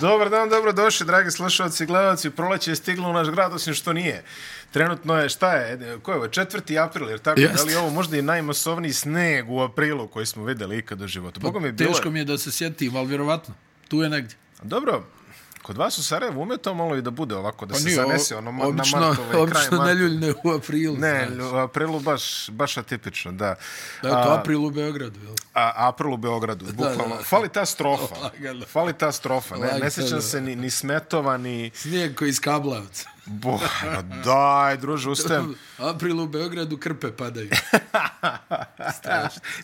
Dobar dan, dobro došli, dragi slušalci i gledalci. Proleće je stiglo u naš grad, osim što nije. Trenutno je, šta je, ko je ovo, 4. april, jer tako, Jeste. da li ovo možda i najmasovniji sneg u aprilu koji smo videli ikad u životu? Boga mi je bilo... Teško mi je da se sjetim, ali vjerovatno. Tu je negdje. Dobro, kod vas u Sarajevu ume to malo i da bude ovako, da Pa se nije, zanese ono ma- obično, na martove, kraj obično ne ljuljne u aprilu. Ne, znaš. u aprilu baš, baš atipično, da. Da je to april u Beogradu, jel? A, april u Beogradu, bukvalno. da. Fali ta strofa. Lagano. Fali ta strofa. Ne, ne sjećam se ni, ni Smetova, ni... Snijeg koji iz Kablavca. Bo, daj, druže, ustajem. April u Beogradu krpe padaju.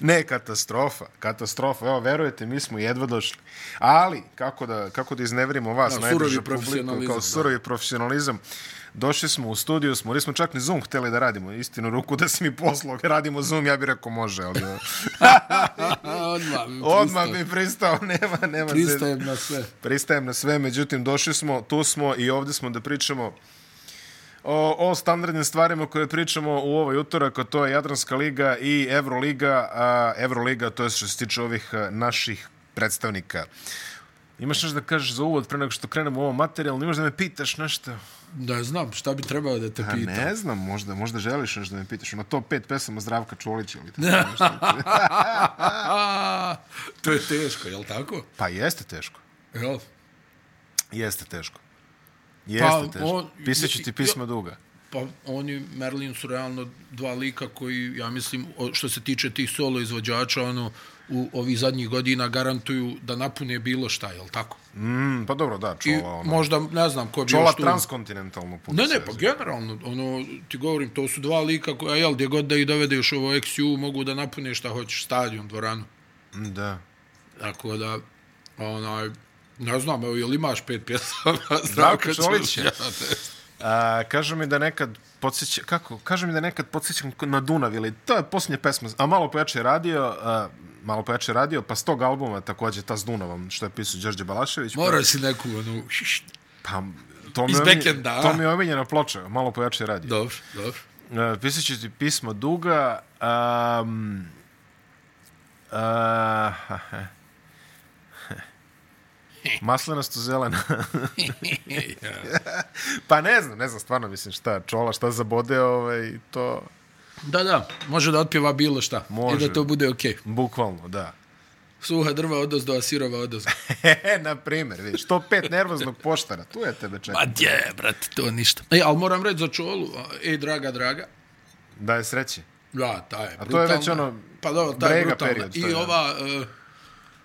Ne, katastrofa, katastrofa. Evo, verujete, mi smo jedva došli. Ali, kako da, kako da izneverimo vas, Da, najdraža surovi publiku, kao da. surovi profesionalizam, došli smo u studiju, smo, nismo čak ni Zoom hteli da radimo. Istinu ruku da si mi poslao, radimo Zoom, ja bih rekao može, ali Odmah mi odmah pristao. bi pristao, nema, nema. se- Pristajem na sve. pristajem na sve, međutim, došli smo, tu smo i ovdje smo da pričamo o, o standardnim stvarima koje pričamo u ovaj utorak, a to je Jadranska liga i Euroliga, a Euroliga, to je što se tiče ovih naših predstavnika. Imaš nešto da kažeš za uvod pre nego što krenemo u ovo materijalno? Imaš da me pitaš nešto? Da, znam, šta bi trebao da te A pitam. ne znam, možda, možda želiš nešto da me pitaš. Ono top pet pesama Zdravka Čolića ili tako nešto. to je teško, jel tako? Pa jeste teško. Jel? Jeste teško. Jeste teško. on- Pisat ću ti pisma duga. Pa oni, Merlin su realno dva lika koji, ja mislim, što se tiče tih solo izvođača, ono, u ovih zadnjih godina garantuju da napune bilo šta, jel tako? Mm, pa dobro, da, I čola, ono. možda, ne znam, ko bi Čola još tu... transkontinentalno puno Ne, ne, se pa generalno, ono, ti govorim, to su dva lika koja, jel, gdje god da ih dovedeš ovo XU, mogu da napune šta hoćeš, stadion, dvoranu. Da. Tako da, onaj, ne znam, evo, jel imaš pet pjesama? Zdravko Čolić. Ja, te- A, kažu mi da nekad podsjeća, kako? Kažu mi da nekad podsjećam na Dunav ili to je posljednja pesma, a malo pojače radio, a, malo pojače radio, pa s tog albuma također ta s Dunavom, što je pisao Đorđe Balašević. Mora si neku, ono, Pa, to mi, Iz je omilj- backenda, a? to mi je omiljena ploča, malo pojače radio. dobro, dobro. Uh, pisat ću ti pismo duga. Um, uh, maslinasto zelena. pa ne znam, ne znam stvarno mislim šta čola, šta zabode, ovaj, to Da, da, može da otpjeva bilo šta. Može. I da to bude okej. bukvalno, da. Suha drva odozdo, a sirova odozdo. Na primjer, vidiš, to pet nervoznog poštara, tu je tebe čeka. Ma dje, brate, to ništa. E, ali moram reći za čolu, ej, draga, draga, Da je sreći. da, ta je A to je već brutalna. ono pa dobro, ta je brutalna. period, I je, da. ova,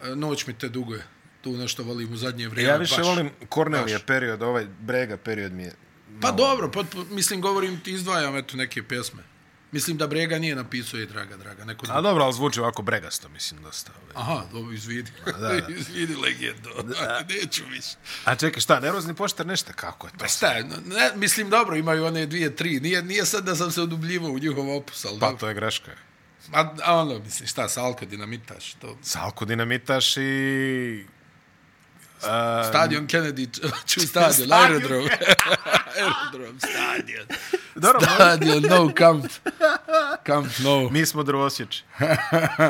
uh, noć mi te duguje. Tu nešto volim u zadnje vrijeme. Ja više baš. volim Kornelija baš. period, ovaj brega period mi je... Pa dobro, potpu, mislim, govorim ti, izdvajam eto neke pjesme. Mislim da Brega nije napisao, ej, draga, draga. Neko A dobro, ali zvuči ovako bregasto, mislim, dosta. Ovaj. Aha, dobro, izvidi. da. izvidi legendo. Neću više. A čekaj, šta, nervozni poštar nešto? Kako je to? Pa šta, ne, mislim, dobro, imaju one dvije, tri. Nije, nije sad da sam se odubljivao u njihov opus, ali Pa dobro. to je greška. A, a ono, mislim, šta, Salko, dinamitaš, to... Salko dinamitaš i... A, Stadion Kennedy, ču stadion, aerodrom. aerodrom, stadion. dobro, Stadion, no camp. Camp, no. mi smo drvosječi.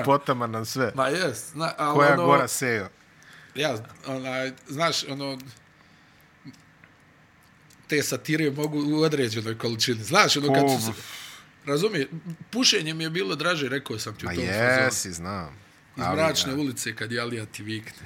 Potama nam sve. Ma jes, ali Koja ono, gora sejo. Ja, onaj, znaš, ono, te satire mogu u određenoj količini. Znaš, ono, kad su se, razumije, pušenje mi je bilo draže, rekao sam ti u Ma tom fazonu. jesi, znam. Iz Ali, mračne da. ulice kad je Alija ti vikne.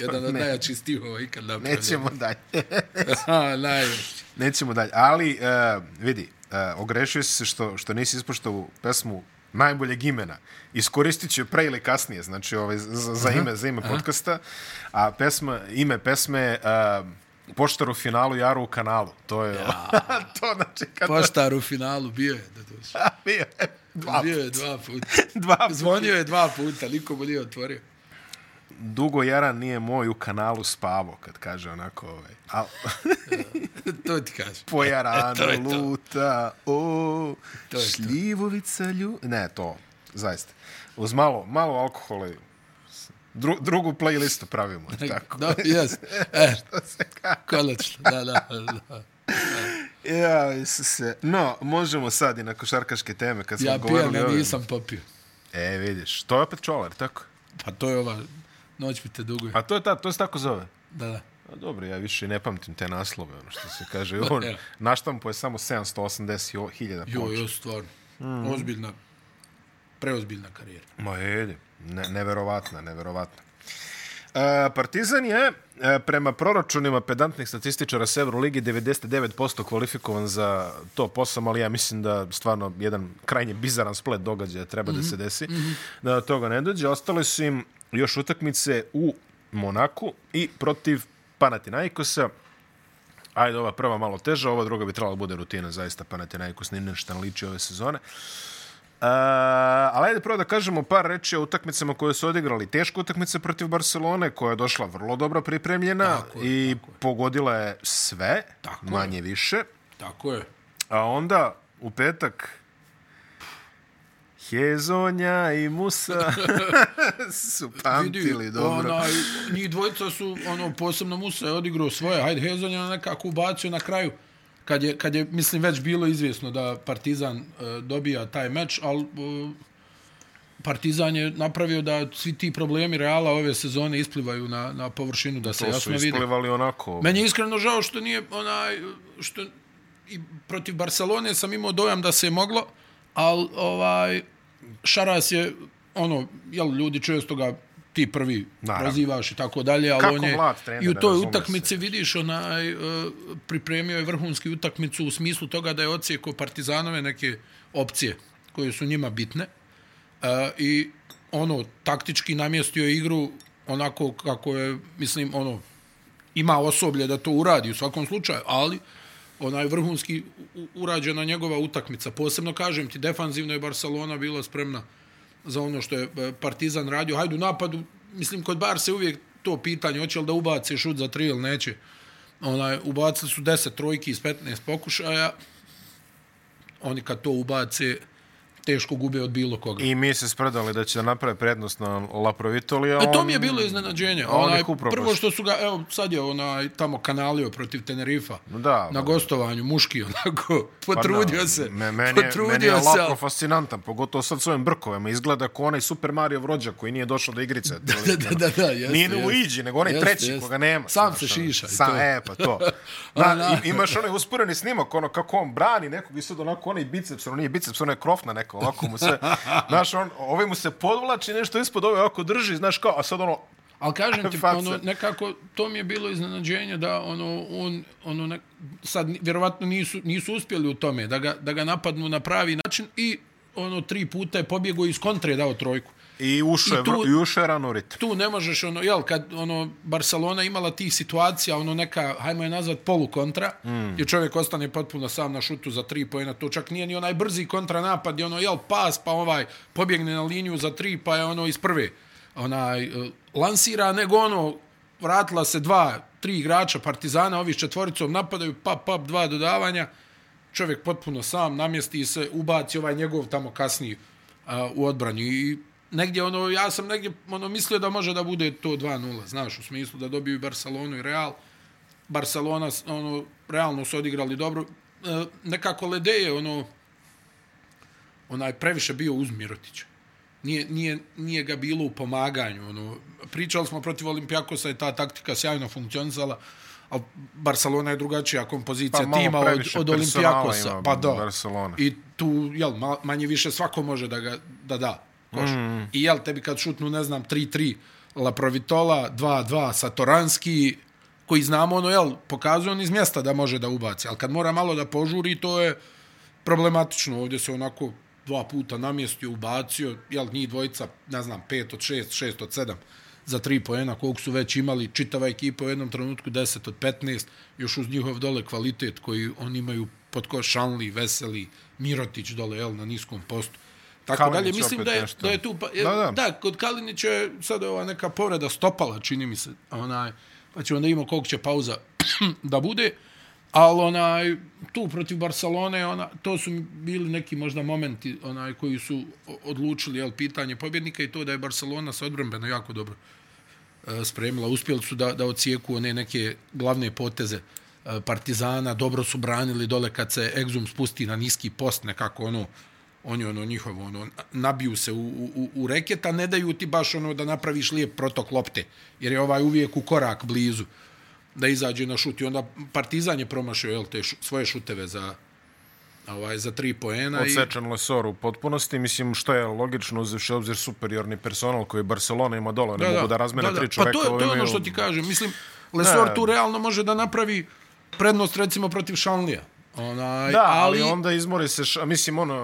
Jedan od ne. najjačih stihova ikad napravljen. Nećemo dalje. Aha, najjači. Nećemo dalje. Ali, uh, vidi, uh, ogrešio si se što, što nisi ispoštao pesmu najboljeg imena. Iskoristit ću pre ili kasnije, znači ovaj, za, za ime, za ime podcasta. A pesma, ime pesme je uh, Poštar u finalu, Jaru u kanalu. To je... to znači kad... Poštar u finalu bio je, da dođe. Bio je dva, Bio je dva puta. dva puta. Zvonio je dva puta, niko mu nije otvorio. Dugo Jaran nije moj u kanalu spavo, kad kaže onako ovaj. Al, to ti kažem. po Jaranu To je to. luta, o, To šljivovica lju... Ne, to, zaista. Uz malo, malo alkohola dru, drugu playlistu pravimo, tako. Da, jes. E, To se ka... konačno, da, da, da. Ja, Isuse. No, možemo sad i na košarkaške teme, kad smo Ja govorili pijem, ja o ovim. nisam popio. E, vidiš, to je opet čolar, tako? Pa to je ova, noć mi te duguje. A to je ta, to se tako zove. Da, da. A dobro, ja više ne pamtim te naslove, ono što se kaže. On, Evo. naštampo je samo 780.000 Jo, ploča. jo, stvarno. Mm. Ozbiljna, preozbiljna karijera. Ma jedi, ne, neverovatna, neverovatna. E, Partizan je prema proračunima pedantnih statističara s Euroligi 99% kvalifikovan za top 8, ali ja mislim da stvarno jedan krajnje bizaran splet događaja treba mm -hmm. da se desi, mm -hmm. da do toga ne dođe. Ostale su im još utakmice u Monaku i protiv Panathinaikosa. Ajde, ova prva malo teža, ova druga bi trebala da bude rutina, zaista Panathinaikos ni nešto ne liči ove sezone. Uh, ali ajde prvo da kažemo par reči o utakmicama koje su odigrali. Teška utakmica protiv Barcelone, koja je došla vrlo dobro pripremljena Tako je, i pogodila je sve, Tako je. manje više. Tako je. A onda u petak Hezonja i Musa su pamtili dobro. Onaj, njih dvojica su, ono, posebno Musa je odigrao svoje. Hajde, Hezon je nekako ubacio na kraju. Kad je, kad je, mislim, već bilo izvjesno da Partizan uh, dobija taj meč, ali uh, Partizan je napravio da svi ti problemi Reala ove sezone isplivaju na, na površinu, da se To su jasno vidi. isplivali onako. Meni je iskreno žao što nije onaj što i protiv Barcelone sam imao dojam da se je moglo, al ovaj Šaras je ono jel ljudi često ga ti prvi Naravno. prozivaš i tako dalje, ali Kako on je trener, i u toj utakmici se. vidiš onaj e, pripremio je vrhunski utakmicu u smislu toga da je ocijekao Partizanove neke opcije koje su njima bitne. E, I ono taktički namjestio je igru onako kako je mislim ono ima osoblje da to uradi u svakom slučaju, ali onaj vrhunski urađena njegova utakmica. Posebno kažem ti, defanzivno je Barcelona bila spremna za ono što je e, Partizan radio. Hajde u napadu, mislim, kod Barse uvijek to pitanje, hoće li da ubace šut za tri ili neće. Onaj, ubacili su 10 trojki iz 15 pokušaja. Oni kad to ubace, teško gube od bilo koga. I mi se spredali da će da naprave prednost na Laprovitoli, a E, to on- mi je bilo iznenađenje. a on Onaj, prvo što su ga, evo, sad je onaj tamo kanalio protiv Tenerifa Da, na da. gostovanju, muški, onako, Pa potrudio da, se. Me, meni, potrudio meni je se, lako ali- fascinantan, pogotovo sad s ovim brkovima. Izgleda kao onaj Super Mario rođak koji nije došao do igrice. da, da, da, da, jeste, Nije jeste. iđi, nego onaj Jeste, treći jeste. koga nema. Sam znaš, se ono. šiša i Sam, to. E, pa to. Da, da. i- imaš onaj usporeni snimak, ono kako on brani nekog i sad onako onaj biceps, ono nije biceps, ono je krofna neka, ovako mu se, znaš, on, ovaj mu se podvlači nešto ispod ove, ovako drži, znaš kao, a sad ono, Ali kažem ti, ono, nekako, to mi je bilo iznenađenje da ono, on, ono, ne, sad vjerovatno nisu, nisu uspjeli u tome, da ga, da ga napadnu na pravi način i ono, tri puta je pobjegao iz kontre dao trojku. I ušao je, I tu- vr- i ušao je rano u ritam. tu ne možeš ono jel kad ono Barcelona imala tih situacija ono neka hajmo je nazvat polu kontra mm. gdje čovjek ostane potpuno sam na šutu za tri poena to čak nije ni onaj brzi kontra napad je ono jel pas pa ovaj pobjegne na liniju za tri pa je ono iz prve onaj eh, lansira nego ono vratila se dva tri igrača Partizana ovi s četvoricom napadaju pap pap dva dodavanja čovjek potpuno sam namjesti se ubaci ovaj njegov tamo kasniji a, u odbranju i negdje ono ja sam negdje ono mislio da može da bude to 2:0 znaš u smislu da dobiju i Barcelonu i Real Barcelona ono realno su odigrali dobro e, nekako Lede je ono onaj previše bio uz Mirotića nije, nije, nije ga bilo u pomaganju. Ono, pričali smo protiv Olimpijakosa i ta taktika sjajno funkcionisala, ali Barcelona je drugačija kompozicija Pa tima od, od Olimpijakosa. Pa da. Barcelona. I tu, jel, ma- manje više svako može da ga da da. Koš. Mm. I jel, tebi kad šutnu, ne znam, 3-3 La Provitola, 2-2 Satoranski, koji znamo, ono, jel, pokazuje on iz mjesta da može da ubaci. Ali kad mora malo da požuri, to je problematično. Ovdje se onako dva puta namjestio, ubacio, jel, njih dvojica, ne znam, pet od šest, šest od sedam za tri poena, koliko su već imali, čitava ekipa u jednom trenutku 10 od 15, još uz njihov dole kvalitet koji oni imaju pod ko Šanli, Veseli, Mirotić dole, jel, na niskom postu. Tako Kalinić dalje, mislim da je, nešto. da je tu, pa, Da, da. da, kod Kalinića je sad ova neka povreda stopala, čini mi se, onaj, pa ćemo da imamo koliko će pauza da bude, ali onaj, tu protiv Barcelone, ona, to su bili neki možda momenti onaj, koji su odlučili jel, pitanje pobjednika i to da je Barcelona sa odbrambeno jako dobro e, spremila. Uspjeli su da, da ocijeku one neke glavne poteze e, Partizana, dobro su branili dole kad se Exum spusti na niski post, nekako ono, oni ono njihovo, ono, nabiju se u, u, u reket, a ne daju ti baš ono da napraviš lijep protok lopte, jer je ovaj uvijek u korak blizu da izađe na šut i onda Partizan je promašio jel, te šu, svoje šuteve za ovaj za tri poena i Odsečen Lesor u potpunosti, mislim što je logično uzevši obzir superiorni personal koji Barcelona ima dole, ne mogu da razmene tri čoveka. Pa to, je- to je ono što ti kažem. Mislim, Lesor Da. tu realno može da napravi prednost recimo protiv Šanlija. Onaj, Da, ali, ali onda izmori se, ša, mislim, ono,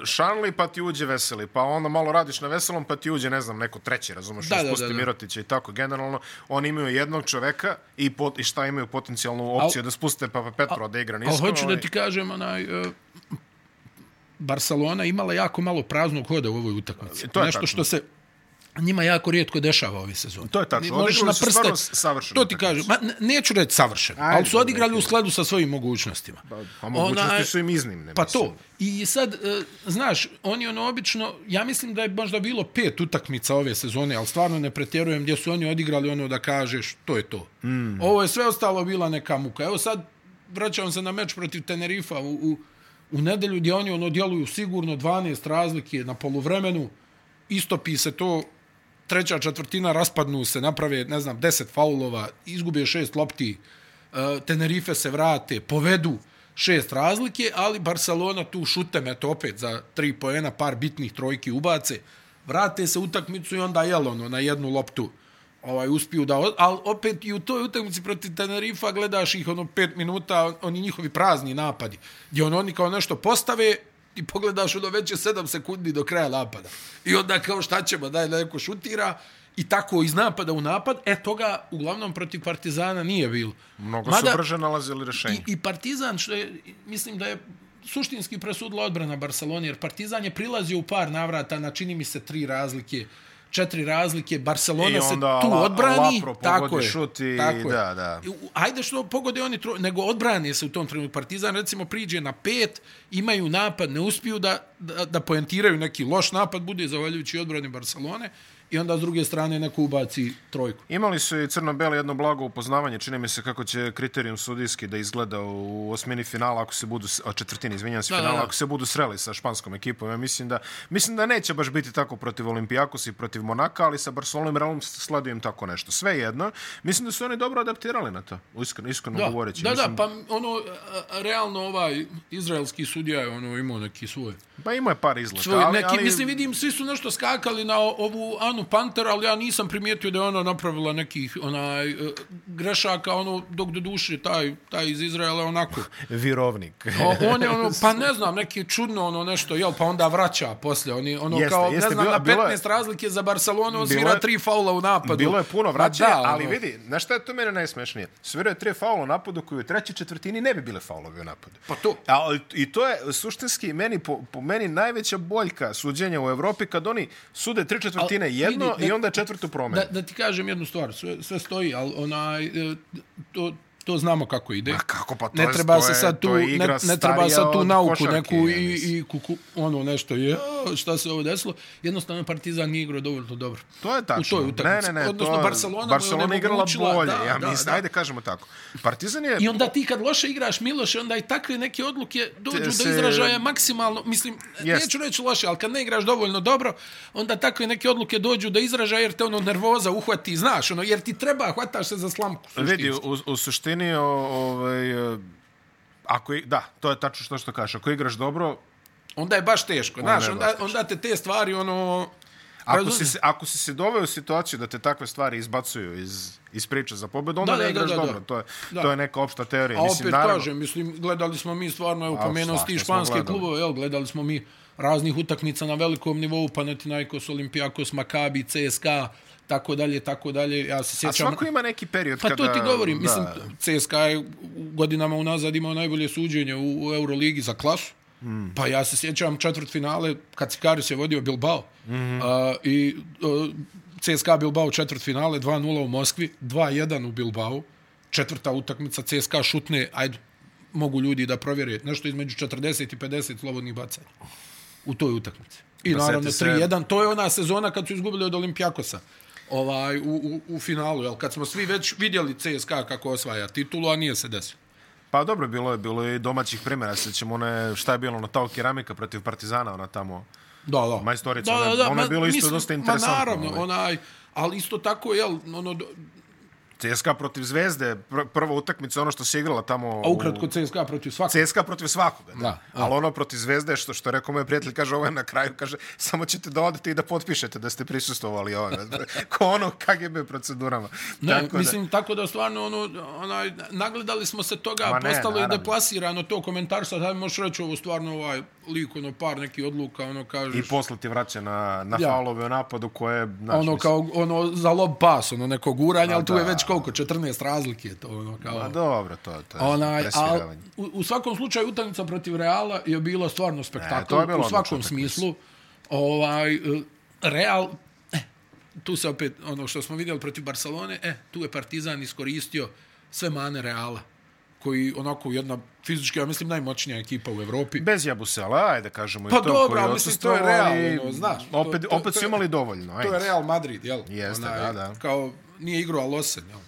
e, šanli pa ti uđe veseli, pa onda malo radiš na veselom pa ti uđe, ne znam, neko treći, razumeš, Da, da, da, da, da. Mirotića i tako. Generalno, oni imaju jednog čoveka i, pot, i šta imaju potencijalnu opciju da spuste Papa Petro da igra nisko. ali hoću ovaj- da ti kažem, onaj, e, Barcelona imala jako malo praznog hoda u ovoj utakmici. To je Nešto tačno. što se njima jako rijetko dešava ove sezone. To je tačno. Možeš na prste, to ti kažem, utakmicu. ma, ne- neću reći savršeno, Ajde, ali su odigrali u skladu sa svojim mogućnostima. Pa mogućnosti su im iznimne. Pa mislim. to. I sad, e, znaš, oni ono obično, ja mislim da je možda bilo pet utakmica ove sezone, ali stvarno ne pretjerujem gdje su oni odigrali ono da kažeš, to je to. Mm. Ovo je sve ostalo bila neka muka. Evo sad, vraćam se na meč protiv Tenerifa u, u, u nedelju gdje oni ono djeluju sigurno 12 razlike na poluvremenu, istopi se to, treća četvrtina raspadnu se, naprave, ne znam, 10 faulova, izgube šest lopti, e, Tenerife se vrate, povedu šest razlike, ali Barcelona tu šutem, eto opet za tri poena, par bitnih trojki ubace, vrate se utakmicu i onda jel ono, na jednu loptu ovaj uspiju da, ali opet i u toj utakmici protiv Tenerifa gledaš ih ono pet minuta, oni njihovi prazni napadi, gdje on, oni kao nešto postave i pogledaš ono već je sedam sekundi do kraja napada. I onda kao šta ćemo, daj da neko šutira i tako iz napada u napad, e toga uglavnom protiv Partizana nije bilo. Mnogo su brže nalazili rešenje. I, I Partizan, što je, mislim da je suštinski presudila odbrana Barcelona, jer Partizan je prilazio u par navrata na čini mi se tri razlike, četiri razlike, Barcelona I se tu La- odbrani, Lapro tako je, šut i tako je. da, da. I Ajde što pogode oni, tro, nego odbrane se u tom trenutku. Partizan recimo priđe na pet, imaju napad, ne uspiju da, da, da poentiraju neki loš napad, bude zavaljujući odbrani Barcelone, i onda s druge strane neko ubaci trojku. Imali su i crno-beli jedno blago upoznavanje, čini mi se kako će kriterijum sudijski da izgleda u osmini finala, ako se budu, a četvrtini, izvinjam se, Da, da, finala, da. ako se budu sreli sa španskom ekipom. Ja mislim da, mislim da neće baš biti tako protiv Olimpijakos i protiv Monaka, ali sa Barcelonom i Realom sladujem tako nešto. Sve jedno, mislim da su oni dobro adaptirali na to, iskreno, iskreno Da, govoreći. da, mislim, da, pa ono, realno ovaj izraelski sudija je ono imao neki svoj. Pa ima je par izleta, svoj ali, neki, ali, mislim, vidim, svi su nešto skakali na ovu Anu Panter, ali ja nisam primijetio da je ona napravila nekih onaj, e, grešaka, ono, dok do duše taj, taj iz Izraela je onako. virovnik. O, on je ono, pa ne znam, neki čudno ono nešto, jel, pa onda vraća poslije. Oni, ono, Jeste, kao, jeste, ne znam, bilo- na bilo 15 je- razlike za Barcelonu, on Bilo svira je- tri faula u napadu. Bilo je puno Ma vraćanja, da, ali ono. vidi, znaš šta je to mene najsmešnije? Svirao je tri faula u napadu koji u trećoj četvrtini ne bi bile faulovi u napadu. Pa to. A, I to je suštinski meni, po, po meni najveća boljka suđenja u Evropi kad oni sude tri četvrtine Al, jedno vidi, i onda četvrtu promenu. Da, da ti kažem jednu stvar, sve, sve stoji, ali onaj, e, to, to znamo kako ide. Ma kako, pa to ne je- treba to se je- sad tu, je ne, ne treba sad tu nauku košarke, neku i, i kuku, ono nešto je, "A, šta se ovo desilo. Jednostavno Partizan nije igrao dovoljno dobro. To je tačno. U toj utakmici. Ne, ne, ne, Odnosno to, Barcelona, Barcelona je igrala onemogućila, bolje. Da, ja da, mislim, da. ajde kažemo tako. Partizan je... I onda ti kad loše igraš Miloše, onda i takve neke odluke dođu se- do izražaja maksimalno, mislim, Jest. neću reći loše, ali kad ne igraš dovoljno dobro, onda takve neke odluke dođu do izražaja jer te ono nervoza uhvati, znaš, ono, jer ti treba, hvataš se za slamku. Vidi, u, u suštini, o, ovaj, e, ako, i- da, to je tačno što što kažeš. Ako igraš dobro, onda je baš teško, znaš, je onda, teško. onda te te stvari, ono... Ako si, se, ako si se doveo u situaciju da te takve stvari izbacuju iz, iz priče za pobedu, onda Da, ne da, igraš da, da, dobro. da. To, je, Da. to je neka opšta teorija. A Mislim, opet naravno, kažem, mislim, gledali smo mi stvarno, evo, pomenuo ti španske klubove, jel, gledali smo mi raznih utakmica na velikom nivou, Panathinaikos, Olimpijakos, Makabi, CSKA, tako dalje, tako dalje. Ja se A sjećam... svako ima neki period Pa kada... to ti govorim, mislim, Da. CSKA je godinama unazad imao najbolje suđenje u, u Euroligi za klasu. Mm. Pa ja se sjećam četvrt finale kad Sikaris je vodio Bilbao. Mm -hmm. uh, I uh, CSKA Bilbao četvrt finale, 2-0 u Moskvi, 2-1 u Bilbao. Četvrta utakmica CSKA šutne, ajde, mogu ljudi da provjere, nešto između 40 i 50 slobodnih bacanja u toj utakmici. I Pa naravno sjeti se- 3-1, to je ona sezona kad su izgubili od Olimpijakosa ovaj, u, u, u finalu, jel? kad smo svi već vidjeli CSKA kako osvaja titulu, a nije se desilo. Pa dobro, bilo je, bilo je i domaćih primjera. Sećamo one, šta je bilo na tao keramika protiv Partizana, ona tamo... Da, da. Majstorica, ono ono je ma- bilo isto mislim, dosta Ma interesantno, naravno, ovaj. onaj, ali isto tako, jel, ono, CSKA protiv Zvezde, pr prva utakmica, ono što se igrala tamo... A ukratko CSKA protiv svakog. CSKA protiv svakoga, da. Da, Ali ono protiv Zvezde, što, što rekao moj prijatelj, kaže, ovo je na kraju, kaže, samo ćete da odete i da potpišete da ste prisustovali ovome. Ko ono KGB procedurama. Ne, tako mislim, da... tako da stvarno, ono, onaj, nagledali smo se toga, Ma ne, postalo je naravno. deplasirano to komentar, sad možeš reći ovo stvarno ovaj lik, ono, par neki odluka, ono, kažeš... I posle ti vraća na, na Ja. faulove u napadu koje... Znaš, ono mislim, kao ono za lob pas, ono neko guranje, ali tu je da. već koliko 14 razlike je to ono kao. Ma dobro, to, to je Onaj, al, u, u svakom slučaju utakmica protiv Reala je bilo stvarno spektakl je bilo u svakom smislu. Ovaj eh, Real eh, tu se opet ono što smo vidjeli protiv Barcelone, e, tu je Partizan iskoristio sve mane Reala koji onako jedna fizički, ja mislim, najmoćnija ekipa u Evropi. Bez Jabusela, ajde kažemo Pa i to. dobro, koji ali mislim, to je Real, i ono, znaš, Opet, to- opet to su je- imali dovoljno, ajde. To je Real Madrid, jel? Jeste, da, da. Kao nije igrao Alosen, jel?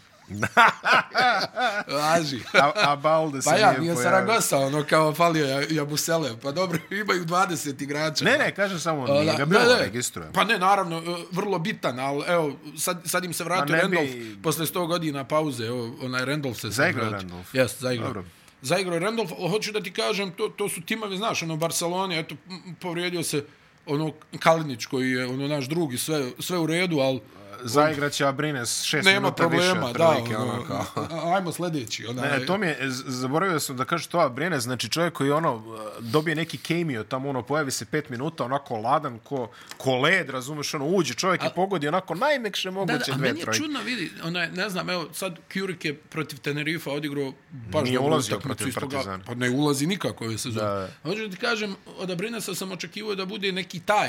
Važi. A, a Balde se Pa ja, nije nije pojavio. Saragosa, ono kao falio ja, Jabusele. Pa dobro, imaju 20 igrača. Ne, ne, kažem samo, A, nije da, ga bilo, registrujem. Pa ne, naravno, e, vrlo bitan, ali evo, sad, sad im se vratio Ma ne bi- Randolph posle 100 godina pauze, evo, onaj Randolph se Zaigrao vratio. Randolph? Jes, zaigrao. Dobro. Zaigrao Randolph, ali hoću da ti kažem, to, to su timovi, znaš, ono, Barcelona, eto, povrijedio se ono Kalinić koji je ono naš drug i sve, sve u redu, ali Zaigraće Abrines šest nema minuta više. problema, da, ono, ono, kao. a- ajmo sledeći. Onaj, Ne, to mi je, zaboravio sam da kažem to, Abrines, znači čovjek koji ono, dobije neki cameo, tamo ono, pojavi se pet minuta, onako ladan, ko, ko led, razumeš, ono, uđe čovjek i pogodi onako najmekše Da, moguće da, a dve meni je trojke. čudno, vidi, onaj, ne znam, evo, sad Kjurik je protiv Tenerifa odigrao baš Nije dobru ulazio protiv Partizana. Pa ne ulazi nikako ove sezone. Da, Da, da. da. Hoću da ti kažem, od Abrinesa sam očekivao da bude neki taj,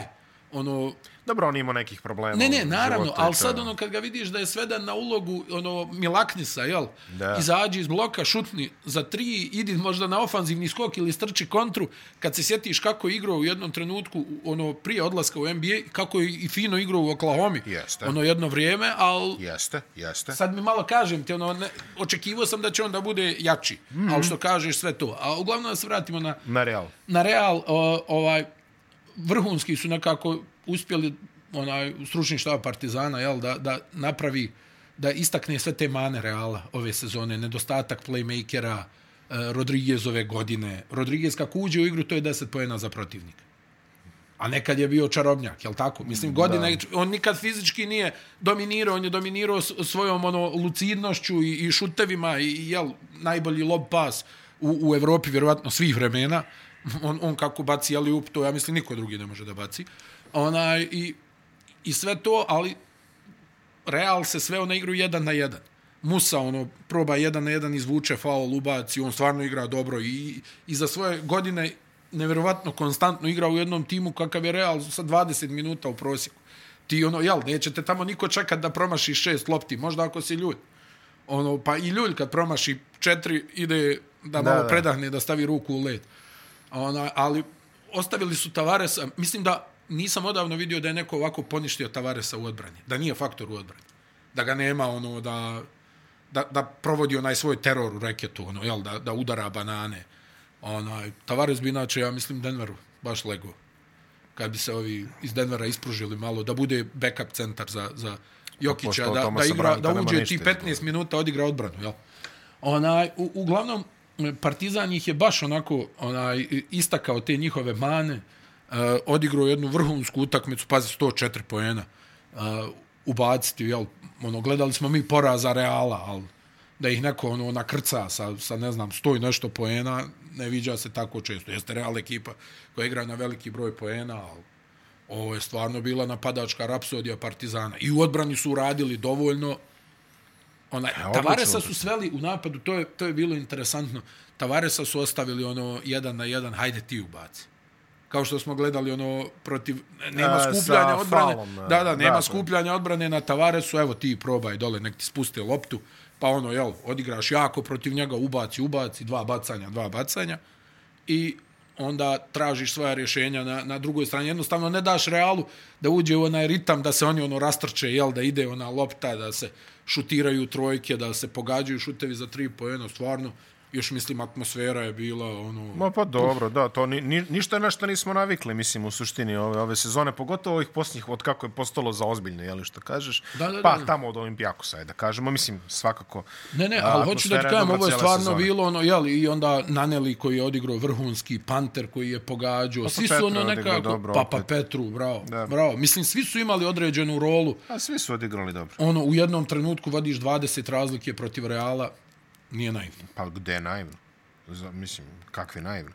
ono, Dobro, on ima nekih problema ne, ne, naravno, životu, ali sad ono, kad ga vidiš da je sveden na ulogu, ono, Milaknisa, jel? Da. Izađi iz bloka, šutni za tri, idi možda na ofanzivni skok ili strči kontru, kad se sjetiš kako je igrao u jednom trenutku, ono, prije odlaska u NBA, kako je i fino igrao u Oklahoma, Jeste. ono jedno vrijeme, ali Jeste, jeste. sad mi malo kažem ti, ono, ne, očekivao sam da će on da bude jači, mm. -hmm. ali što kažeš sve to. A uglavnom da se vratimo na, Na Real. na Real, o, ovaj, vrhunski su nekako uspjeli onaj stručni štab Partizana jel, da, da napravi da istakne sve te mane Reala ove sezone, nedostatak playmakera, eh, Rodriguez ove godine. Rodriguez kako uđe u igru, to je 10 pojena za protivnika. A nekad je bio čarobnjak, jel tako? Mislim, godina, da. on nikad fizički nije dominirao, on je dominirao svojom ono, lucidnošću i, i šutevima i, jel, najbolji lob pas u, u Evropi, vjerovatno svih vremena. On, on kako baci jeli up, to ja mislim niko drugi ne može da baci. Onaj, i, I sve to, ali Real se sveo na igru jedan na jedan. Musa ono proba jedan na jedan izvuče faul ubaci, on stvarno igra dobro i, i za svoje godine neverovatno konstantno igra u jednom timu kakav je Real sa 20 minuta u prosjeku. Ti ono, jel, nećete tamo niko čekat da promaši šest lopti, možda ako si ljulj. Ono, pa i ljulj kad promaši četiri ide da malo Da, da. predahne, da stavi ruku u led. Ona, ali ostavili su Tavaresa, mislim da nisam odavno vidio da je neko ovako poništio Tavaresa u odbrani, da nije faktor u odbrani. Da ga nema ono da da, da provodi onaj svoj teror u reketu, ono, jel, da, da udara banane. Onaj, Tavares bi inače, ja mislim, Denveru baš lego. Kad bi se ovi iz Denvera ispružili malo, da bude backup centar za, za Jokića, da, da, igra, da uđe ti 15 minuta, odigra odbranu, jel? Onaj, u, uglavnom, Partizan ih je baš onako onaj, istakao te njihove mane, uh, odigrao jednu vrhunsku utakmicu, pazi, 104 poena, uh, ubaciti, jel, ono, gledali smo mi poraza Reala, ali da ih neko ono nakrca sa, sa ne znam, sto i nešto poena, ne viđa se tako često. Jeste Real ekipa koja igra na veliki broj poena, ali ovo je stvarno bila napadačka rapsodija Partizana. I u odbrani su uradili dovoljno. Onaj, odlično, Tavaresa su sveli u napadu, to je, to je bilo interesantno. Tavaresa su ostavili ono jedan na jedan, hajde ti ubaci. Kao što smo gledali ono protiv nema E, skupljanja sa odbrane. faulom, e, da, da, nema da, skupljanja odbrane na Tavaresu, evo ti probaj dole, nek ti spuste loptu, pa ono, jel, odigraš jako protiv njega, ubaci, ubaci, dva bacanja, dva bacanja i onda tražiš svoja rješenja na, na drugoj strani. Jednostavno ne daš Realu da uđe u onaj ritam, da se oni ono rastrče, jel, da ide ona lopta, da se šutiraju trojke, da se pogađaju šutevi za tri pojena, stvarno još mislim atmosfera je bila ono... Ma pa dobro, da, to ni, ni, ništa na što nismo navikli, mislim, u suštini ove, ove sezone, pogotovo ovih posljednjih, od kako je postalo za ozbiljno, jeli što kažeš, Da, da, pa da. tamo od Olimpijakosa, je, da kažemo, mislim, svakako. Ne, ne, ali hoću da ti kažem, ovo je stvarno sezona. bilo ono, jeli, i onda Naneli koji je odigrao vrhunski, Panter koji je pogađao, Pa svi Petru su je ono nekako, dobro Papa opet. Petru, bravo, Da. bravo. Mislim, svi su imali određenu rolu, A svi su odigrali dobro. ono, u jednom trenutku vadiš 20 razlike protiv Reala, nije naivno. Pa gde je naivno? Za, mislim, kakvi naivno?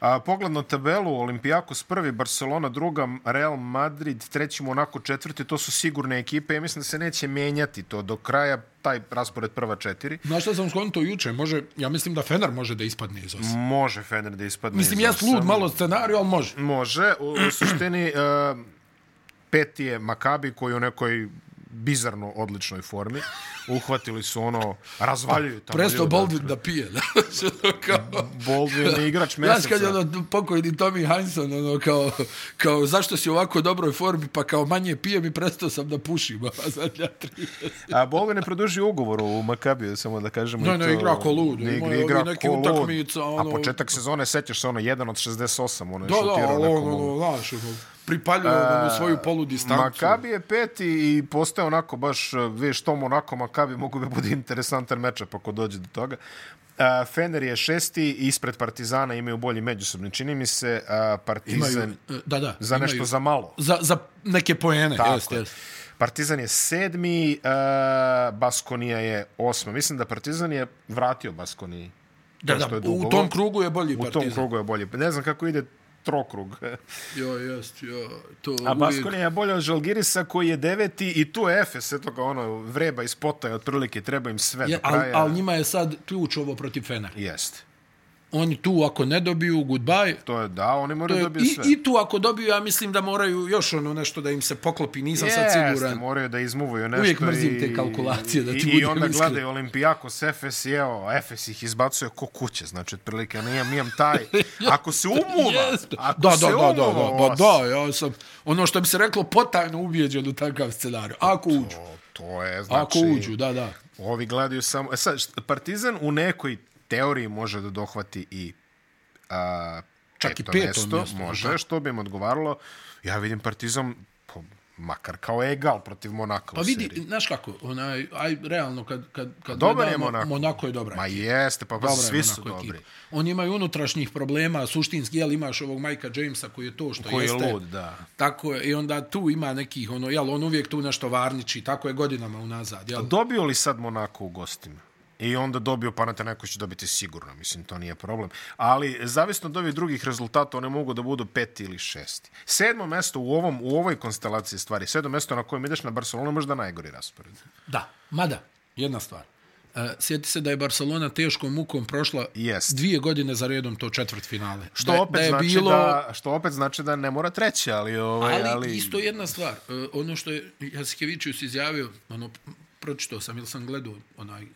A, pogled na tabelu, Olimpijakos prvi, Barcelona druga, Real Madrid treći, Monaco četvrti, to su sigurne ekipe. Ja mislim da se neće menjati to do kraja, taj raspored prva četiri. Znaš šta sam skonto juče? Može, ja mislim da Fener može da ispadne iz osam. Može Fener da ispadne Mislim, iz ja osam. lud malo scenariju, ali može. Može. U, u suštini, uh, peti je Makabi koji u nekoj bizarno odličnoj formi. Uhvatili su ono, razvaljuju tamo Presto. Baldwin da pije. Da? kao, Baldwin je igrač Znaš kad je meseca. ono pokojni Tommy Heinsohn, ono kao, kao zašto si u ovako dobroj formi, pa kao manje pijem i prestao sam da pušim, a zadnja. A Baldwin je produžio ugovor u Makabiju, samo da kažemo. Ne, ne, to- igra ko lud. Ne, igra, igra neki ko lud. utakmica, A ono- početak sezone, sećaš se ono, jedan od 68, ono je Da, da, šutirao ali nekom on, lud. ono, znaš, ono, pripaljuje ono, svoju polu distancu. Makabi je peti i postaje onako baš, uh, vidiš tom onako Makabi mogu da bude interesantan mečap ako dođe do toga. Uh, Fener je šesti, ispred Partizana imaju bolji međusobni. Čini mi se uh, Partizan Imaju, da, da. za nešto imaju, za malo. Za, za neke poene, Tako jeste, je. jeste. Partizan je sedmi, uh, Baskonija je osma. Mislim da Partizan je vratio Baskoniji. Da, da, u tom krugu je bolji U tom partizan. krugu je bolje. Ne znam kako ide trokrug. Jo, jest, jo, to A. Baskonija je bolje od Žalgirisa koji je deveti i tu je Efes, eto ga ono, vreba iz pota, otprilike treba im sve Je, do ali, kraja. ali njima je sad ključ ovo protiv Fenera. Jeste. Oni tu ako ne dobiju, goodbye. To je da, oni moraju dobiju i, sve. I tu ako dobiju, ja mislim da moraju još ono nešto da im se poklopi, nisam sad Jeste, siguran. moraju da izmuvaju nešto. Uvijek mrzim i- te kalkulacije, da ti i, I onda iskren. gledaju Olimpijakos, Efes i evo, Efes ih izbacuje ko kuće, znači otprilike, nijem, nijem taj, ako se umuva, Jeste. ako Da, se da, da, da, umuva, da, da, da, ja sam, ono što bi se reklo, potajno ubijeđen u takav scenarij. Ako uđu, To, to je, znači, ako uđu, da, da. ovi gledaju samo, e sad, Partizan u nekoj teoriji može da dohvati i a, Čak i peto peto mesto, mjesto, može, da. što bi im odgovaralo, ja vidim Partizan, po, makar kao egal protiv Monaka Pa u vidi, seriji. znaš kako, onaj, aj, realno, kad, kad, kad Dobar je gledamo, Monako. Monako je dobra. Ma jeste, pa, pa Dobra je svi su dobri. ekipa. Oni imaju unutrašnjih problema, suštinski, jel imaš ovog Majka Jamesa koji je to što Koji je jeste. lud, da. Tako je, i onda tu ima nekih, ono, jel, on uvijek tu nešto varniči, tako je godinama unazad, jel? Dobio li sad Monako u gostima? I onda dobio Panathinaikos će dobiti sigurno, mislim, to nije problem. Ali, zavisno od ovih drugih rezultata, one mogu da budu peti ili šesti. Sedmo mesto u, ovom, u ovoj konstelaciji stvari, sedmo mesto na kojem ideš na Barcelonu, je možda najgori raspored. Da, mada, jedna stvar. Uh, sjeti se da je Barcelona teškom mukom prošla Jest. dvije godine za redom to četvrt finale. Što, da, opet da je znači bilo, da, što opet znači da ne mora treće, ali... Ovaj, Ali, ali... isto jedna stvar, uh, ono što je Jasikevičius izjavio, ono, pročitao sam ili sam gledao onaj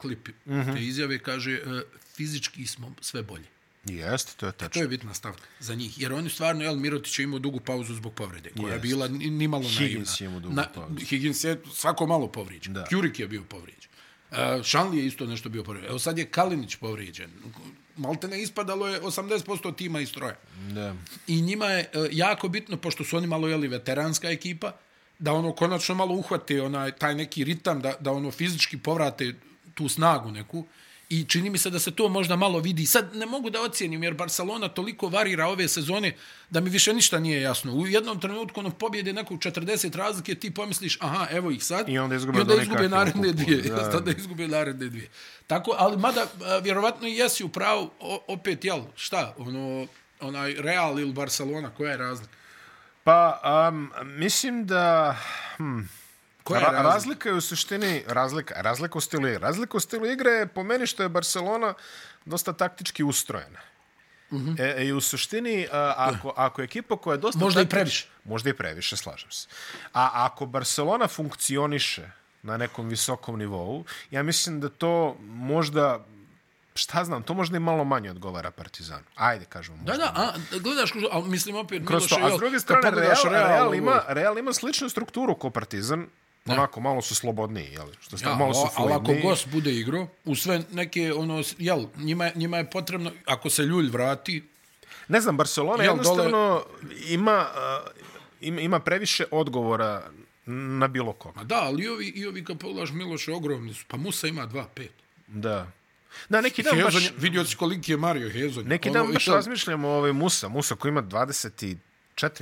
klip mm Mhm. -hmm. te izjave, kaže uh, fizički smo sve bolje. Jeste, to je To tačno. je bitna stavka za njih. Jer oni stvarno, jel, Mirotić je imao dugu pauzu zbog povrede, koja je Jest. bila ni- nimalo naivna. Higgins je imao dugu pauzu. Higgins je svako malo povrijeđen. Da. Kjurik je bio povrijeđen. Uh, Šanli je isto nešto bio povrijeđen. Evo sad je Kalinić povrijeđen. Malte ne ispadalo je 80% tima iz stroja. Da. I njima je e, jako bitno, pošto su oni malo jeli veteranska ekipa, da ono konačno malo uhvate onaj, taj neki ritam, da, da ono fizički povrate tu snagu neku. I čini mi se da se to možda malo vidi. Sad ne mogu da ocijenim, jer Barcelona toliko varira ove sezone da mi više ništa nije jasno. U jednom trenutku ono pobjede nekog 40 razlike, ti pomisliš, aha, evo ih sad. I onda izgube I onda izgube naredne dvije. da. Da. onda izgube naredne dvije. Tako, ali mada, vjerovatno i jesi u pravu, opet, jel, šta, ono, onaj Real ili Barcelona, koja je razlika? Pa, um, mislim da... Hm, Koja je Ra razlika? razlika je u suštini razlika, razlika u stilu igre. Razlika u stilu igre je po meni što je Barcelona dosta taktički ustrojena. Mm -hmm. e, I u suštini, a, ako, ako je ekipa koja je dosta... Možda i taktič- previše. Možda i previše, slažem se. A ako Barcelona funkcioniše na nekom visokom nivou, ja mislim da to možda šta znam, to možda i malo manje odgovara Partizanu. Ajde, kažemo. Da, da, a, gledaš, ali mislim opet, Kroz to. A s druge strane, Real, Real, ovo- ima, Real ima sličnu strukturu ko Partizan. Onako malo su slobodniji, jel? Što ste, Ja, malo su a- ali ako fluidniji. gost bude igro, u sve neke, ono, jel, njima, njima je potrebno, ako se ljulj vrati, Ne znam, Barcelona Jel, jednostavno ima, uh, ima, ima previše odgovora na bilo koga. ma da, ali i ovi, i ovi kad pogledaš Miloše, ogromni su, pa Musa ima 2-5. Da. Da, neki dan baš, Hezonja, vidio si koliki je Mario Hezonja. neki dan baš razmišljamo o ovaj Musa. Musa koji ima 24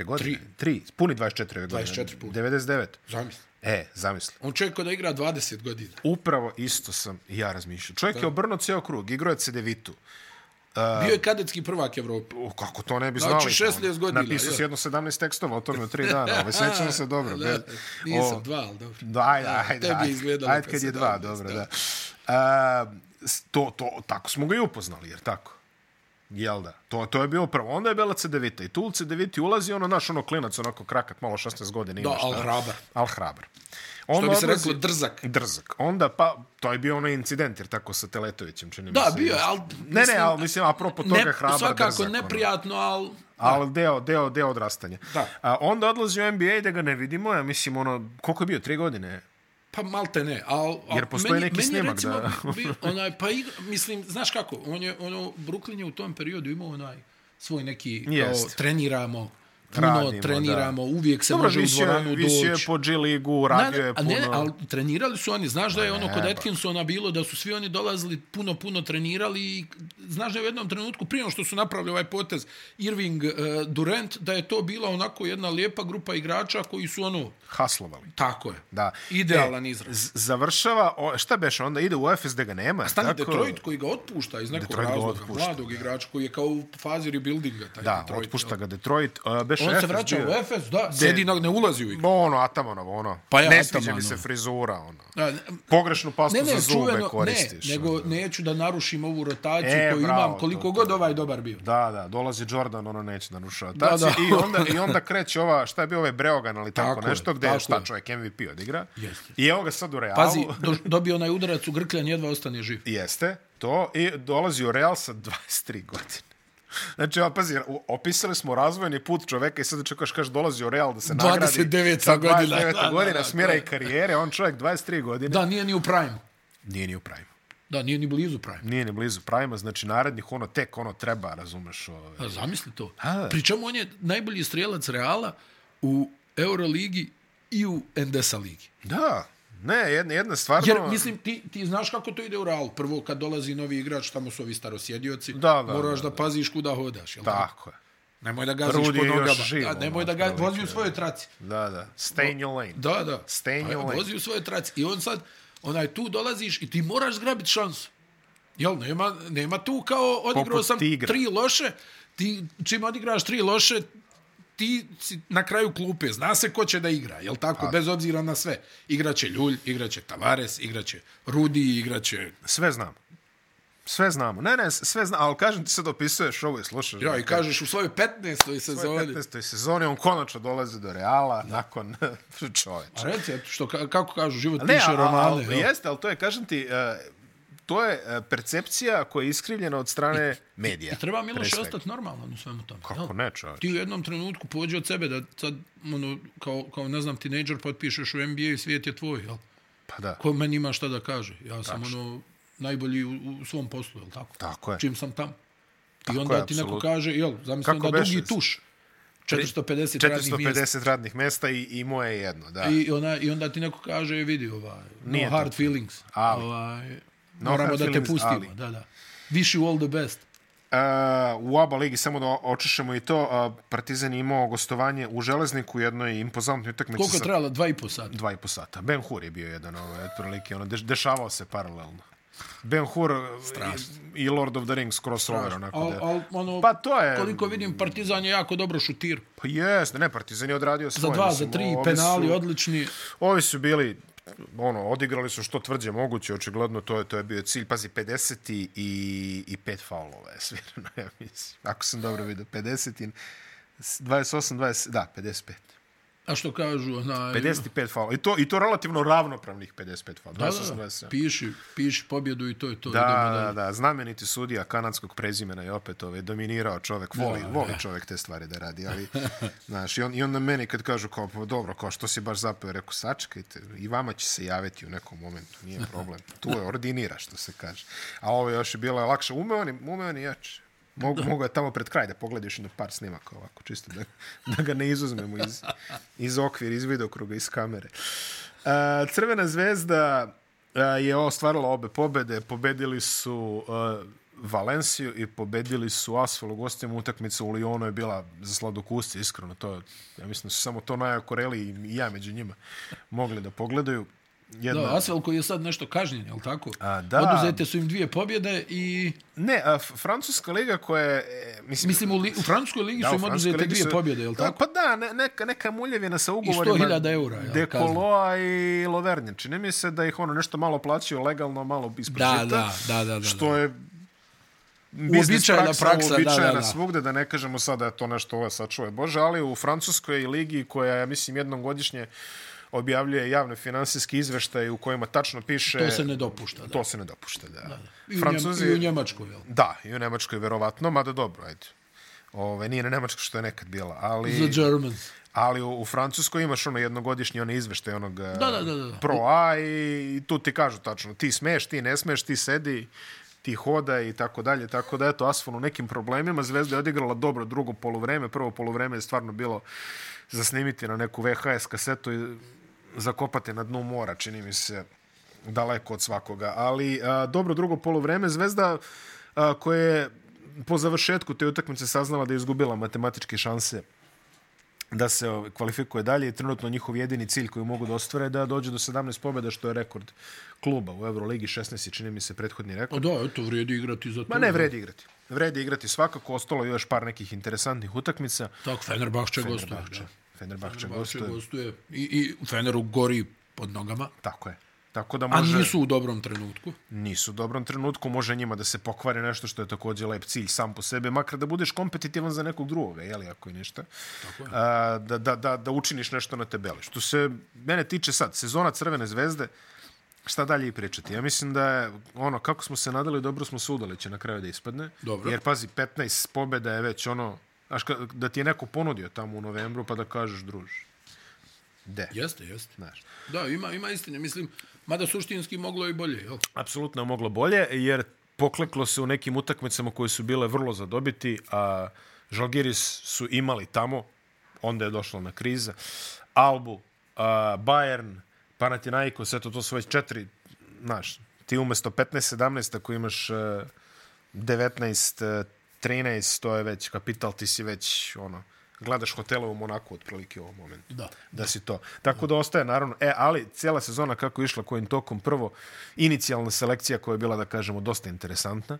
godine. 3. Puni 24 ove godine. 24 puni. 99. Zamisli. E, zamisli. On čovjek da igra 20 godina. Upravo isto sam i ja razmišljao. Čovjek je obrnuo ceo krug, igrao je Cedevitu. Bio je kadetski prvak Evrope. O, kako to ne bi Znači, znali? 16 godina, Napisao si je. jedno 17 tekstova o tome u tri dana. Ovaj, sećam se dobro. Da, Bez- nisam, o- dva, ali dobro. Da, ajde, ajde. tebi je izgledalo ajde kad je dva, dobro, da. da. S- to, to, tako smo ga i upoznali, jer tako? Jel da? To, to je bilo prvo. Onda je bila C9 i tu u C9 ulazi ono naš ono klinac, onako krakat, malo 16 godina. Da, al hrabar. Al hrabar. Što Onda bi se odlazi- reklo drzak. Drzak. Onda, pa, to je bio onaj incident, jer tako sa Teletovićem, čini mi Da, se. bio je, ali... Ne, ne, ali mislim, apropo toga ne, hrabar Svakako drzak. ono. neprijatno, ali... Ali deo, deo, deo odrastanja. Da. A, onda odlazi u NBA da ga ne vidimo, ja mislim, ono, koliko je bio, tri godine? Pa malte ne, al, al Jer postoji neki meni je, snimak, recimo, da. bio, onaj, pa igra, mislim, znaš kako, on je, ono, Brooklyn je u tom periodu imao onaj svoj neki, kao, treniramo, puno Radimo, treniramo, uvijek se Dobro, može u visio, je- dvoranu visio je doći. po G ligu, radio je a ne, puno. ali trenirali su oni, znaš da je ono kod Atkinsona bilo da su svi oni dolazili puno, puno trenirali i znaš da je u jednom trenutku, prije što su napravili ovaj potez Irving uh, Durant, da je to bila onako jedna lijepa grupa igrača koji su ono, Haslovali. tako je, Da. idealan E, izraz. Završava, o, šta beše, onda ide u FS da ga nema. Stani tako? Detroit koji ga otpušta iz nekog Detroit ga razloga, otpušta, mladog igrača koji je kao u fazi rebuildinga. Taj Da, Detroit, otpušta ga Detroit. Uh, beše On se vraća bio- u Efes, da, sedi na, ne ulazi u igru. Ono, Atamanovo, ono. Pa ja, ne sviđa mi Atamanov. se frizura, ono. Da, Pogrešnu pastu Ne, ne, za zube čuveno, koristiš. ne, nego ono. neću da narušim ovu rotaciju E, koju bravo, imam, to, koliko to. god ovaj dobar bio. Da, da, dolazi Jordan, ono neće. Da, Da, da. I, onda, I onda kreće ova, šta je bio ovaj Breogan, ali tako, Tako nešto, gde je tako šta je. čovjek MVP odigra. Jeste. I evo ga sad u Realu. Pazi, do, dobio onaj udarac u grkljan, jedva ostane živ. Jeste, to, i dolazi u Real sa 23 godine. Znači, pazi, opisali smo razvojni put čoveka i sad čekaš, kaš, dolazi u Real da se nagradi. 29. sa godina. 29. Da, da, godina, da, smjera i karijere, on čovjek 23 godine. Da, nije ni u prime. Nije ni u prime. Da, nije ni blizu prime. Nije ni blizu prima, znači narednih ono tek ono treba, razumeš, ove. A zamisli to. A. Pričemu on je najbolji strijelac Reala u Euroligi i u Endesa ligi. Da, ne, jedna, jedna stvarno... Jer, mislim, ti, ti znaš kako to ide u Realu. Prvo, kad dolazi novi igrač, tamo su ovi starosjedioci, Da, da, moraš da, da, paziš kuda hodaš. Jel tako? Je. Nemoj da gaziš Rudi po nogama. živ, Da, nemoj da ga otprilike, vozi u svojoj traci. Da, da. Stay in your lane. Da, da. Stay in Pa, your lane. Vozi u svojoj traci. I on sad, onaj, tu dolaziš i ti moraš zgrabiti šansu. Jel, nema, nema tu kao odigrao Poput sam tigra. tri loše, ti čim odigraš tri loše, ti si na kraju klupe, zna se ko će da igra, jel tako, bez obzira na sve. Igraće Ljulj, igraće Tavares, igraće Rudi, igraće... Sve znamo. Sve znamo. Ne, ne, sve znamo, ali kažem ti sad opisuješ ovo i slušaš. Ja, i kažeš u svojoj 15. u sezoni. 15. sezoni on konačno dolazi do Reala nakon čoveče. A reci, eto, što, ka- kako kažu, život Ne, piše a- romane. al, jel? jeste, ali to je, kažem ti, e, to je e, percepcija koja je iskrivljena od strane medija. I treba pre Miloš ostati normalan u svemu tome. Kako jel? ne, čoveče? Ti u jednom trenutku pođe od sebe da sad, ono, kao, kao ne znam, tinejdžer potpišeš u NBA i svijet je tvoj, jel? Pa da, Ko meni ima šta da kaže? Ja sam ono najbolji u, u svom poslu, jel tako? Tako je. Čim sam tam. I Tako onda je, ti neko kaže, jel, zamislim Kako da dugi beše? tuš. 450, radnih mjesta. 450 radnih mesta i, i moje je jedno, da. I, ona, I onda ti neko kaže, vidi, ovaj, no Nije hard tako. feelings. Ali. Ovaj, No moramo da te pustimo. ali. Da, da. Wish you all the best. Uh, u oba ligi, samo da očešemo i to, uh, Partizan je imao gostovanje u Železniku jednoj impozantnoj utakmici Koliko je sa trajalo? Dva i po sata. dva i po sata. Ben Hur je bio jedan, ovaj, otprilike, ono, deš, dešavao se paralelno. Ben Hur i, i Lord of the Rings crossover, onako Al, al, ono, Pa to je... koliko vidim, Partizan je jako dobro šutir. Pa jeste, ne, Partizan je odradio svoje. Za dva, mislim, za tri, penali su, odlični. Ovi su bili, ono, odigrali su što tvrđe moguće, očigledno to je, to je bio cilj. Pazi, 50 i, i, i pet faulova je svirano, ja mislim. Ako sam dobro vidio, 50 i 28, 20, da, 55. A što kažu, onaj... 55 faula. I to, I to relativno ravnopravnih 55 faula. Da, 28, da, 27. piši, piši pobjedu i to je to. Da, idemo da, da, znameniti sudija kanadskog prezimena je opet ovaj, dominirao čovek, voli, voli čovek te stvari da radi, ali, znaš, i, on, i onda meni kad kažu kao, pa dobro, kao što si baš zapeo, rekao, sačekajte, i vama će se javiti u nekom momentu, nije problem, tu je ordinira, što se kaže. A ovo još je bilo lakše, umeo on, i- umeo on i jače. Mogu, mogu je tamo pred kraj da pogledaš na par snimaka ovako, čisto da, da ga ne izuzmemo iz, iz okvira, iz vidokruga, iz kamere. Uh, Crvena zvezda uh, je ostvarila obe pobede. Pobedili su uh, Valenciju i pobedili su Asfal u gostima. Utakmica u Lyonu je bila za sladokusce, iskreno. To, ja mislim da su samo to najakoreli i ja među njima mogli da pogledaju. Jedna, Da, Asvel koji je sad nešto kažnjen, je li tako? A, da. Oduzete su im dvije pobjede i... Ne, a, Francuska liga koja je... e, Mislim, Mislim, u, li, u Francuskoj ligi su u im oduzete dvije su- pobjede, je li Da, tako? Pa da, ne, neka, neka muljevina sa ugovorima. 100.000 eura, jel, Dekoloa i Lovernje. Čini mi se da ih ono nešto malo plaćaju legalno, malo ispred Da, da, da, da, da. Što je Uobičajena praksa, praksa, da, uobičajena da, da. svugde, da ne kažemo sada da je to nešto ovo sačuje Bože, ali u Francuskoj ligi koja, ja mislim, jednom godišnje objavljuje javne finansijski izveštaj u kojima tačno piše... To se ne dopušta, da. To se ne dopušta, da. I u, Francuzi... I u Njemačkoj, jel? Da, i u Nemačkoj verovatno, mada dobro, ajde. Ove, nije na Nemačkoj što je nekad bila, ali... The Germans. Ali u, u Francuskoj imaš ono jednogodišnji onaj izveštaj onog da, da, da, da. Pro A i, tu ti kažu tačno ti smeš, ti ne smeš, ti sedi, ti hoda i tako dalje. Tako da eto Asfon u nekim problemima. Zvezda je odigrala dobro drugo poluvreme. Prvo poluvreme je stvarno bilo za snimiti na neku VHS kasetu i zakopati na dnu mora, čini mi se daleko od svakoga. Ali a, dobro drugo poluvreme. Zvezda a, koja je po završetku te utakmice saznala da je izgubila matematičke šanse da se kvalifikuje dalje i trenutno njihov jedini cilj koji mogu da ostvare je da dođe do 17 pobjeda, što je rekord kluba u Euroligi, 16 je, čini mi se, prethodni rekord. da, eto, vredi igrati za to. Ma ne, vredi igrati. Vredi igrati svakako, ostalo je još par nekih interesantnih utakmica. Tako, Fenerbahče gostuje. Fenerbahče. Fenerbahče Fenerbahče gostuje. gostuje. I, I Feneru gori pod nogama. Tako je. Tako da A može... nisu u dobrom trenutku. nisu u dobrom trenutku, može njima da se pokvari nešto što je također lep cilj sam po sebi, makar da budeš kompetitivan za nekog drugoga, jeli, ako je ništa. Tako je. A, da, da, da, da učiniš nešto na tabeli. Što se mene tiče sad, sezona Crvene zvezde, šta dalje i pričati? Ja mislim da je, ono, kako smo se nadali, dobro smo se udali će na kraju da ispadne. Dobro. Jer, pazi, 15 pobjeda je već ono, znaš, da ti je neko ponudio tamo u novembru, pa da kažeš, druž, de, Jeste, jeste. znaš. Da, ima, ima istine. Mislim, mada suštinski moglo i bolje, jel? apsolutno je moglo bolje, jer pokleklo se u nekim utakmicama koje su bile vrlo za dobiti, a Žalgiris su imali tamo, onda je došla na kriza, Albu, a, Bayern, Panathinaikos, eto to su već četiri, znaš, ti umesto 15-17 ako imaš e, 19 13 to je već kapital, ti si već ono, gledaš hotele u Monaku otprilike u ovom momentu Da. da si to. Tako da ostaje naravno, e, ali cijela sezona kako je išla kojim tokom, prvo inicijalna selekcija koja je bila, da kažemo, dosta interesantna.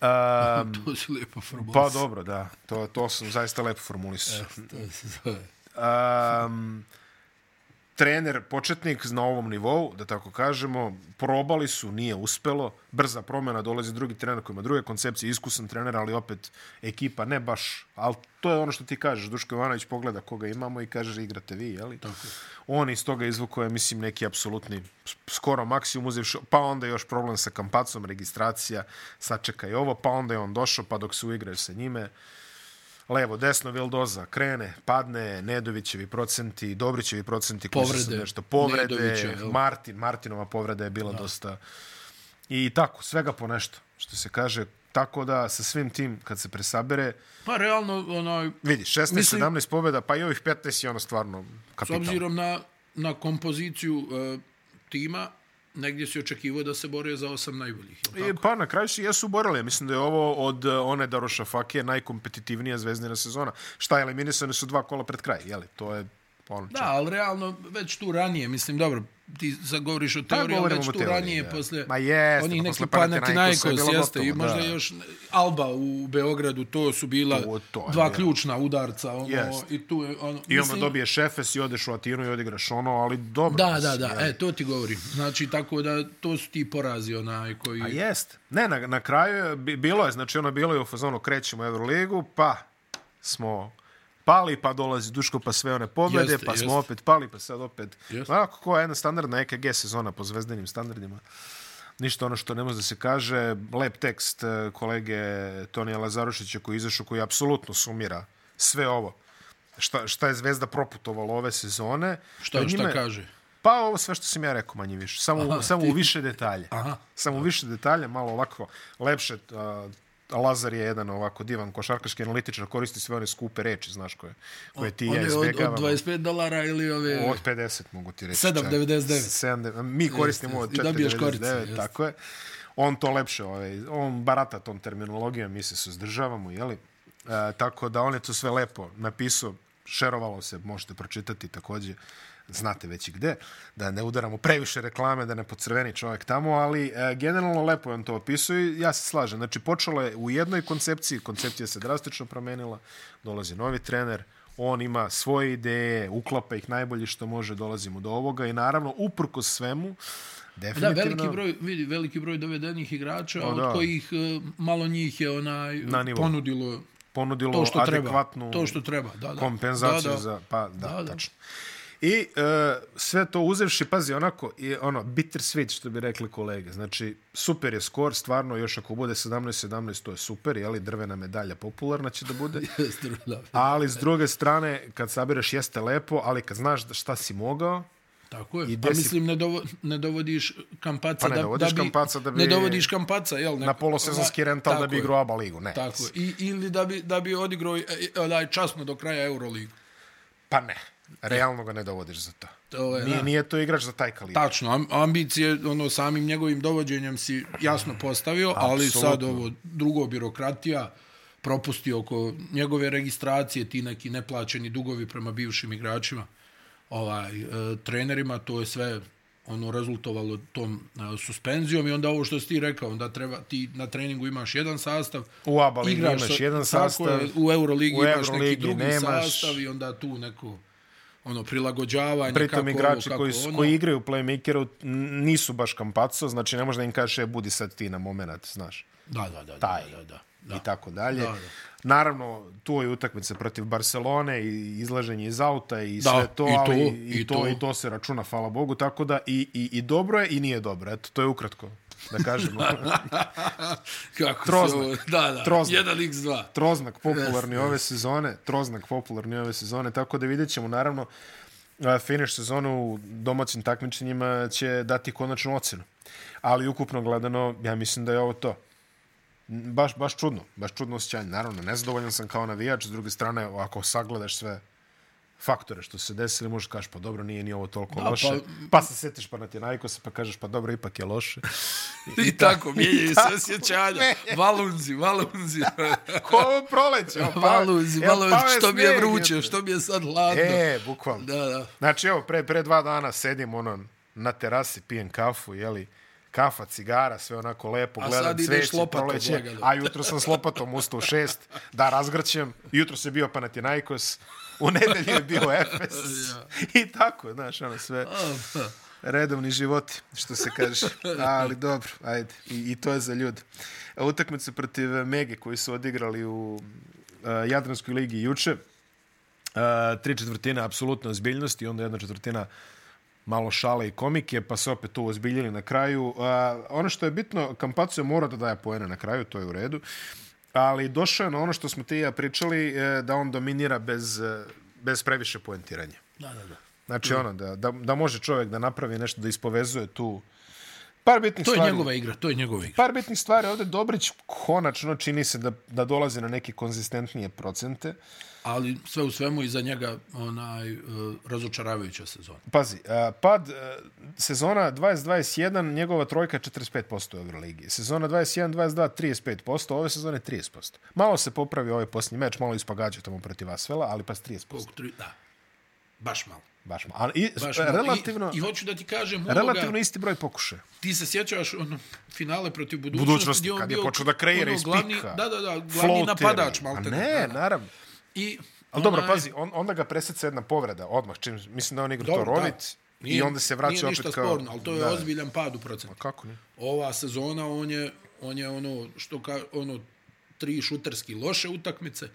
Um, To si lijepo formulisao. pa dobro, da, to, to sam zaista lepo formulisao. To se zove. Um, trener, početnik na ovom nivou, da tako kažemo, probali su, nije uspelo, brza promjena, dolazi drugi trener koji ima druge koncepcije, iskusan trener, ali opet ekipa ne baš, ali to je ono što ti kažeš, Duško Ivanović pogleda koga imamo i kaže igrate vi, jeli? Tako. On iz toga izvuko je, mislim, neki apsolutni skoro maksimum uzevši, pa onda još problem sa kampacom, registracija, sačekaj ovo, pa onda je on došao, pa dok se uigraju sa njime, levo, desno, Vildoza, krene, padne, Nedovićevi procenti, Dobrićevi procenti, koji su Povrede, nešto, povrede? Martin, Martinova povreda je bila da. dosta, i tako, svega po nešto, što se kaže, tako da sa svim tim, kad se presabere, Pa realno, onaj, vidi, 16, Mislim- 17 pobjeda, pa i ovih 15 je ono stvarno s kapital. obzirom na, na kompoziciju uh, tima, negdje si očekivao da se bore za osam najboljih. I, pa na kraju se jesu borili. Mislim da je ovo od eh, one Daroša Fakije najkompetitivnija zvezdina sezona. Šta je eliminisane su dva kola pred kraj, jeli? To je ono Da, ali realno već tu ranije, mislim, dobro, ti sad govoriš o teoriji, ali već tu teoriji, ranije, da. posle Ma jeste, onih pa neki je Panathinaikos, bilo jeste, i gotovo, možda da. još Alba u Beogradu, to su bila To- to je dva bilo. ključna udarca, ono, Jeste. i tu je, ono, I onda dobiješ Efes i odeš u Atinu i odigraš ono, ali dobro. Da, da, mislim, da, jeli. e, to ti govorim. Znači, tako da, to su ti porazi, onaj, koji... A jest. Ne, na, na kraju je, bi- bilo je, znači ono bilo je u fazonu krećemo u Euroligu, pa smo pali, pa dolazi Duško, pa sve one pobjede, Jeste, pa smo jeste. opet pali, pa sad opet... Jeste. Onako, koja je jedna standardna EKG sezona po zvezdanim standardima. Ništa ono što ne može da se kaže. Lep tekst eh, kolege Tonija Lazarušića koji izašao, koji apsolutno sumira sve ovo. Šta, šta je Zvezda proputovalo ove sezone. Šta, Pred šta kaže? Pa ovo sve što sam ja rekao manje više. Samo, Aha, samo ti- u više detalje. Aha. Samo u više detalje, malo ovako lepše. A, Lazar je jedan ovako divan košarkaški analitičar, koristi sve one skupe reči, znaš koje, koje ti ja One od, od izbjegavamo. 25 dolara ili ove... Od 50 mogu ti reći. 7,99. čak. 7,99. Mi koristimo od jeste. I dobiješ korice, 4,99, jeste. tako je. On to lepše, ovaj, on barata tom terminologijom, mi se suzdržavamo, jeli? E, tako da on je to sve lepo napisao, šerovalo se, možete pročitati takođe, znate već i gde, da ne udaramo previše reklame, da ne pocrveni čovjek tamo, ali e, generalno lepo je on to opisao i ja se slažem. Znači, počelo je u jednoj koncepciji, koncepcija se drastično promenila, dolazi novi trener, on ima svoje ideje, uklapa ih najbolje što može, dolazimo do ovoga i naravno, uprko svemu, Da, definitivno... veliki broj, vidi, veliki broj dovedenih igrača, O, od da. kojih e, malo njih je onaj ponudilo ponudilo to što treba. adekvatnu To što treba, da, da. kompenzaciju Da, da. za pa da, Da, da. tačno. I e, sve to uzevši, pazi, onako, i ono, bitter sweet, što bi rekli kolege. Znači, super je skor, stvarno, još ako bude 17-17, to je super, jeli, drvena medalja popularna će da bude. Ali, s druge strane, kad sabiraš, jeste lepo, ali kad znaš šta si mogao, Tako je. I pa mislim, ne, dovo, ne dovodiš kampaca Pa ne da, dovodiš da bi... Kampaca da bi- Ne dovodiš kampaca, jel? na polosezonski rental da bi je. igrao ABA ligu. Ne. Tako je. I, ili da bi, da bi odigrao e, e, onaj časno do kraja Euroligu. Pa ne. Realno ga ne dovodiš za to. To je, Nije, da. nije to igrač za taj kalibar. Tačno, am- ambicije ono samim njegovim dovođenjem si jasno postavio, ali sad ovo drugo birokratija propusti oko njegove registracije, ti neki neplaćeni dugovi prema bivšim igračima, ovaj e, trenerima, to je sve ono rezultovalo tom e, suspenzijom i onda ovo što si ti rekao, onda treba ti na treningu imaš jedan sastav, U ABA ligi igraš imaš sa- jedan sastav, je, u Euroligi u imaš neki Euroligi drugi nemaš. sastav i onda tu neko ono prilagođavanje Pritom kako igrači ovo, kako koji, ono. koji igraju playmakeru nisu baš kampaco, znači ne možda im kažeš e, budi sad ti na moment, znaš, Da, da, da, taj. da, da, da. i tako dalje. Da, da. Naravno, tu je utakmica protiv Barcelone i izlaženje iz auta i Da, sve to, i to, ali i, i to, to. i to se računa, hvala Bogu, tako da i, i, i dobro je i nije dobro. Eto, to je ukratko, da kažemo. Kako Troznak. se ovo, da, da, Troznak. 1x2. Troznak popularni Jeste, ove sezone, Troznak popularni ove sezone, tako da vidjet ćemo naravno a, finish sezonu u domaćim takmičenjima će dati konačnu ocenu. Ali ukupno gledano, ja mislim da je ovo to. Baš, baš čudno, baš čudno osjećanje. Naravno, nezadovoljan sam kao navijač, s druge strane, ako sagledaš sve faktore što se desili, možeš kažeš, pa dobro, nije ni ovo toliko Da, loše. pa- Pa, pa se setiš pa na Tjenajkosa, pa kažeš, pa dobro, ipak je loše. I tako, mijenjaju se osjećanja. Valunzi, valunzi. Ko ovo proleće? Pa- valunzi, evo, valunzi, je što mi je vruće, što mi je sad hladno. E, bukvalno. Da, da. Znači, evo, pre, pre dva dana sedim ono, na terasi, pijem kafu, jeli, kafa, cigara, sve onako lepo, A gledam sad ideš cveće, lopatom proleće, lagano. a jutro sam s lopatom ustao u šest, da razgrćem, jutro se bio Panathinaikos, u nedelju je bio Efes, i tako, znaš, ono sve, redovni životi, što se kaže, ali dobro, ajde, i, i to je za ljudi. Utakmice protiv Mege koji su odigrali u uh, Jadranskoj ligi juče, uh, tri četvrtine apsolutno ozbiljnosti onda jedna četvrtina malo šale i komike, pa se opet tu ozbiljili na kraju. Uh, ono što je bitno, Kampaco je mora da daje poene na kraju, to je u redu, ali došao je na ono što smo ti ja pričali, e, da on dominira bez, e, bez previše poentiranja. Da, da, da. Znači ono, da, da, da može čovjek da napravi nešto, da ispovezuje tu par bitnih To je stvari. njegova igra, to je njegova igra. Par bitnih stvari. Ovdje Dobrić konačno čini se da, da dolazi na neke konzistentnije procente. Ali sve u svemu iza njega onaj uh, razočaravajuća sezona. Pazi, a, pad a, sezona 2021, njegova trojka je 45% u Euroligi. Sezona 21-22, 35%, ove sezone 30%. Malo se popravi ovaj posljednji meč, malo ispagađa tamo protiv Asvela, ali pa 30%. Koliko tri, da. Baš malo. Baš malo. Ali i, Baš malo. relativno, I, I hoću da ti kažem ovoga, relativno isti broj pokušaja. ti se sjećaš ono, finale protiv budućnosti, Budućnosti, kad je počeo da kreira iz glavni, pika. Da, da, da, glavni Floateri. napadač A malte. ne, da, da. naravno. I, Ali dobro, onaj- pazi, on, onda ga preseca jedna povreda odmah. Čim, mislim da on igra to Dobro, rovit i onda se vraća nije opet ništa kao... sporno, ali to je da. ozbiljan pad u procentu. Kako ne? Ova sezona, on je, on je ono, što ka, ono, tri šuterski loše utakmice,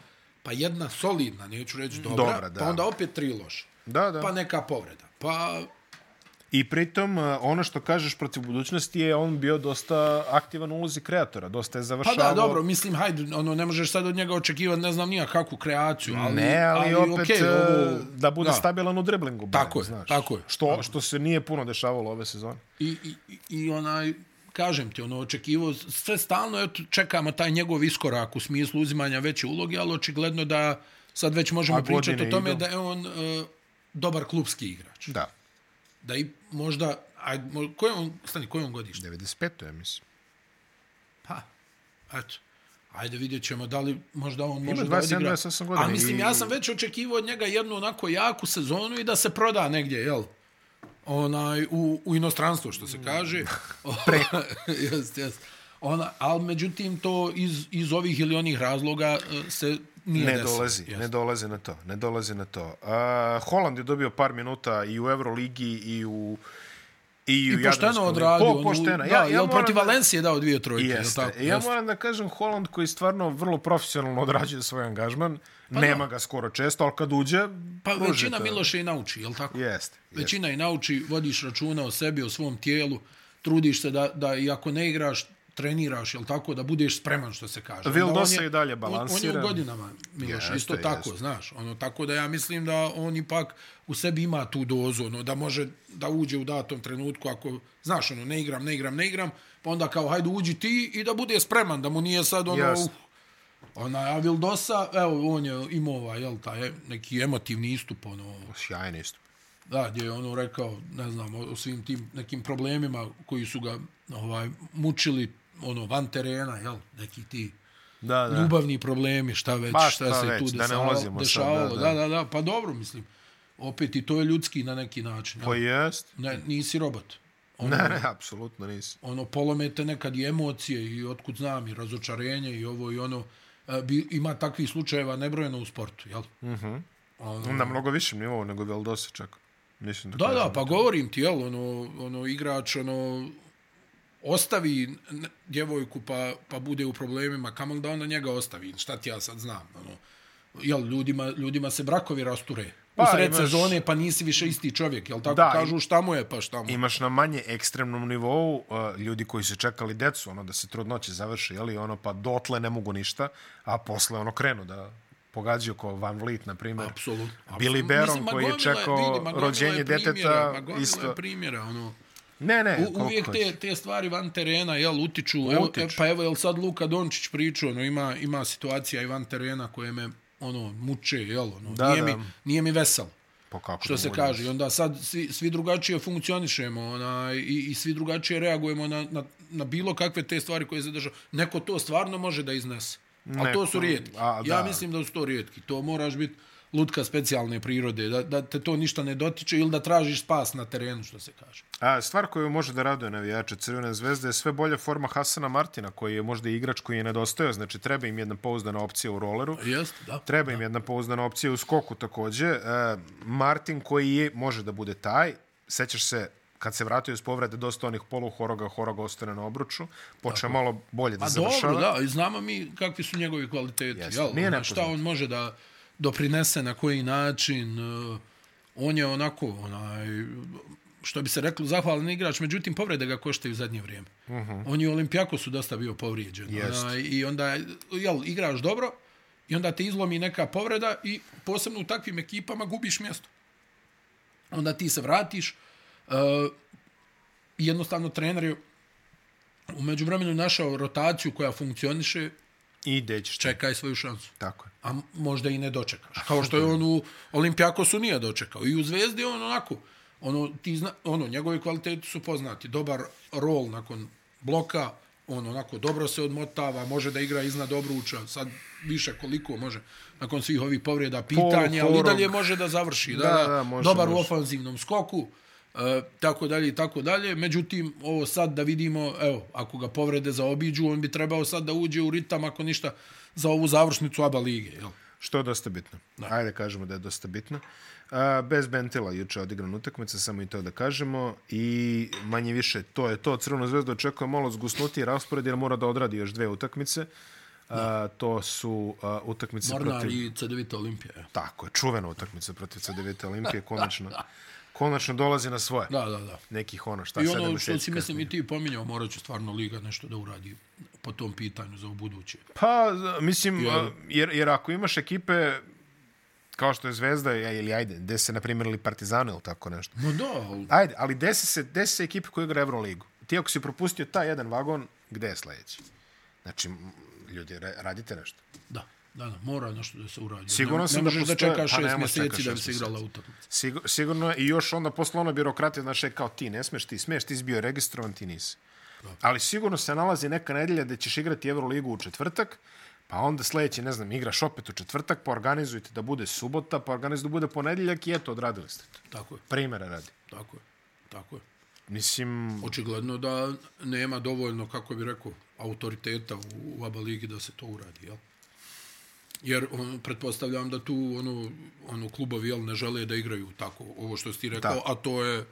pa jedna solidna, neću reći dobra, Dobra, da. pa onda opet tri loše. Da, da. Pa neka povreda. Pa I pritom, uh, ono što kažeš protiv budućnosti je on bio dosta aktivan u ulozi kreatora, dosta je Pa završavao. da, dobro, mislim, hajde, ono, ne možeš sad od njega očekivati, ne znam nija kakvu kreaciju, ali, Ne, ali, opet okej, okay, ovo, da bude da. stabilan u driblingu. Tako je, znaš. tako je. Što, što se nije puno dešavalo ove sezone. I, i, i- onaj, kažem ti, ono, očekivo, sve stalno eto, čekamo taj njegov iskorak u smislu uzimanja veće uloge, ali očigledno da sad već možemo A pričati o tome idu. da je on uh, dobar klubski igrač. Da. Da i možda, aj, koje on, stani, koje on godište? 95. je, mislim. Pa, eto. Ajde vidjet ćemo da li možda on može 27, da odigra. 28 godina A mislim, ja sam već očekivao od njega jednu onako jaku sezonu i da se proda negdje, jel? Onaj, u, u inostranstvo, što se kaže. Preko. jest, jest. Ona, ali međutim, to iz, iz ovih ili onih razloga e, se nije Ne dolazi, Jest. ne dolazi na to, ne dolazi na to. Uh, Holand je dobio par minuta i u Euroligi i u i, u I pošteno odradio. Po, pošteno. Da, ja, jel moram protiv da- Valencije je dao dvije trojke. Jeste. tako? Ja Jeste. moram da kažem Holland koji stvarno vrlo profesionalno odrađuje svoj angažman. Nema ga skoro često, ali kad uđe, Pa većina to. Miloša i nauči, jel tako? Jeste. jeste. Većina i nauči, vodiš računa o sebi, o svom tijelu, trudiš se da, da i ako ne igraš, treniraš, jel tako, da budeš spreman, što se kaže. Vildosa on i dalje On, on je balansiran. u godinama, Miloš, Jeste, isto tako, jeste. znaš. Ono, tako da ja mislim da on ipak u sebi ima tu dozu, ono, da može da uđe u datom trenutku, ako, znaš, ono, ne igram, ne igram, ne igram, pa onda kao, hajde uđi ti i da bude spreman, da mu nije sad ono, Jasno. uh, Ona, a Vildosa, evo, on je imao ovaj, jel, taj neki emotivni istup, ono, Sjajni isto. Da, gdje je ono rekao, ne znam, o, o svim tim nekim problemima koji su ga ovaj mučili ono van terena, jel, neki ti Da, da. ljubavni problemi, šta već, Pa, šta, šta se već, tu da ne dešavalo, dešavalo. da, Da, da. da, da, pa dobro, mislim. Opet i to je ljudski na neki način. Pa jest. Ne, nisi robot. Ono, Ne, ne, apsolutno nisi. ono polomete nekad i emocije i otkud znam i razočarenje i ovo i ono e, bi, ima takvih slučajeva nebrojeno u sportu, jel? Mhm. Ono, Na mnogo višem nivou nego Veldosa čak. Mislim da, Da, da, pa govorim ti, jel, ono, ono igrač, ono, ostavi djevojku pa, pa bude u problemima, kamo li da onda njega ostavi, šta ti ja sad znam, ono, jel, ljudima, ljudima se brakovi rasture. Pa, u sred imaš- sezone pa nisi više isti čovjek, jel tako Da, kažu šta mu je, pa šta mu je. Imaš na manje ekstremnom nivou uh, ljudi koji su čekali decu, ono da se trudnoće završi, jeli, ono pa dotle ne mogu ništa, a posle ono krenu da pogađaju ko Van Vliet, na primjer. Apsolutno. Billy. Baron Mislim, koji je čekao vidi, rođenje je primjera, deteta ma isto. je primjera, ono. Ne, ne, U, uvijek te, te stvari van terena, jel, utiču. Evo, Utiču. pa evo, jel sad Luka Dončić pričao, ono, ima, ima situacija i van terena koje me, ono, muče, jel, ono, Da, nije, da. Mi, nije mi vesel, Pa kako što se bude? kaže. I onda sad svi, svi drugačije funkcionišemo, ona, i, i svi drugačije reagujemo na, na, na bilo kakve te stvari koje se držaju. Neko to stvarno može da iznese. Ali to su rijetki. a, ja mislim da su to rijetki. To moraš biti lutka specijalne prirode, da, da te to ništa ne dotiče ili da tražiš spas na terenu, što se kaže. A, stvar koju može da raduje navijače Crvene zvezde je sve bolja forma Hasana Martina, koji je možda igrač koji je nedostajao, znači treba im jedna pouzdana opcija u roleru. Jeste, da. Treba im jedna pouzdana opcija u skoku takođe. E, Martin koji je, može da bude taj, sećaš se kad se vratio iz povrede dosta onih poluhoroga, horoga ostane na obruču, počeo malo bolje da Pa završava. dobro, da, i znamo mi kakvi su njegovi kvaliteti. Jeste, Jel? nije šta on može da doprinese, na koji način. uh, On je onako, onaj, što bi se reklo, zahvalan igrač, međutim, povrede ga koštaju u zadnje vrijeme. Uh -huh. On je u Olimpijakosu dosta bio povrijeđen. Mhm. Jest. Onaj, I onda, jel, igraš dobro, i onda te izlomi neka povreda i posebno u takvim ekipama gubiš mjesto. Onda ti se vratiš, uh, jednostavno trener je u međuvremenu našao rotaciju koja funkcioniše, I čekati. čekaj svoju šansu. Tako je. A možda i ne dočekaš. Kao što je on u Olimpijakosu nije dočekao. I u Zvezdi on onako, ono, ti zna, ono, njegovi kvaliteti su poznati. Dobar rol nakon bloka, on onako dobro se odmotava, može da igra iznad obruča, sad više koliko može, nakon svih ovih povreda, pitanja, ali dalje može da završi. Da, Da, da, da, može, dobar u može. ofanzivnom skoku, e, tako dalje i tako dalje. Međutim, ovo sad da vidimo, evo, ako ga povrede zaobiđu, on bi trebao sad da uđe u ritam, ako ništa, za ovu završnicu ABA lige. Jel? Što je dosta bitno. Da. Ajde kažemo da je dosta bitno. A, bez Bentila juče odigran utakmica, samo i to da kažemo. I manje više to je to. Crvena zvezda očekuje malo zgusnutiji raspored jer mora da odradi još dve utakmice. A, to su a, utakmice Mornar protiv... i CDVita Olimpija. ja. Tako je, čuvena utakmica protiv CDVita Olimpije, konačno, konačno dolazi na svoje. Da, da, da. Nekih ono, šta, I sedam ono što si mislim i ti pominjao, morat će stvarno Liga nešto da uradi po tom pitanju za buduće. Pa, mislim, Jer- jer, jer ako imaš ekipe kao što je Zvezda ili ajde, gde se, na primjer, ili Partizanu ili tako nešto. No da, ali Ajde, ali desi se, desi se ekipe koji igra Euroligu. Ti ako si propustio taj jedan vagon, gde je sledeći? Znači, ljudi, ra- radite nešto. Da, da, mora nešto da se uradi. Sigurno ne, sam ne da možeš da čekaš pa šest mjeseci da bi se igrala utakmica. Sigur, sigurno je i još onda posle ono birokratija, znaš, je kao ti ne smeš, ti smeš, ti si bio registrovan, ti nisi. Ali sigurno se nalazi neka nedelja da ćeš igrati Euroligu u četvrtak, pa onda sledeći, ne znam, igraš opet u četvrtak, pa organizujete da bude subota, pa organizujete da bude ponedeljak i eto, odradili ste to. Tako je, Primera radi. tako je, tako je. Mislim, Očigledno da nema dovoljno, kako bi rekao, autoriteta u, u ABA ligi da se to uradi, jel? Jer on, pretpostavljam da tu ono, ono klubovi jel, ne žele da igraju tako, ovo što si ti rekao, Da. a to je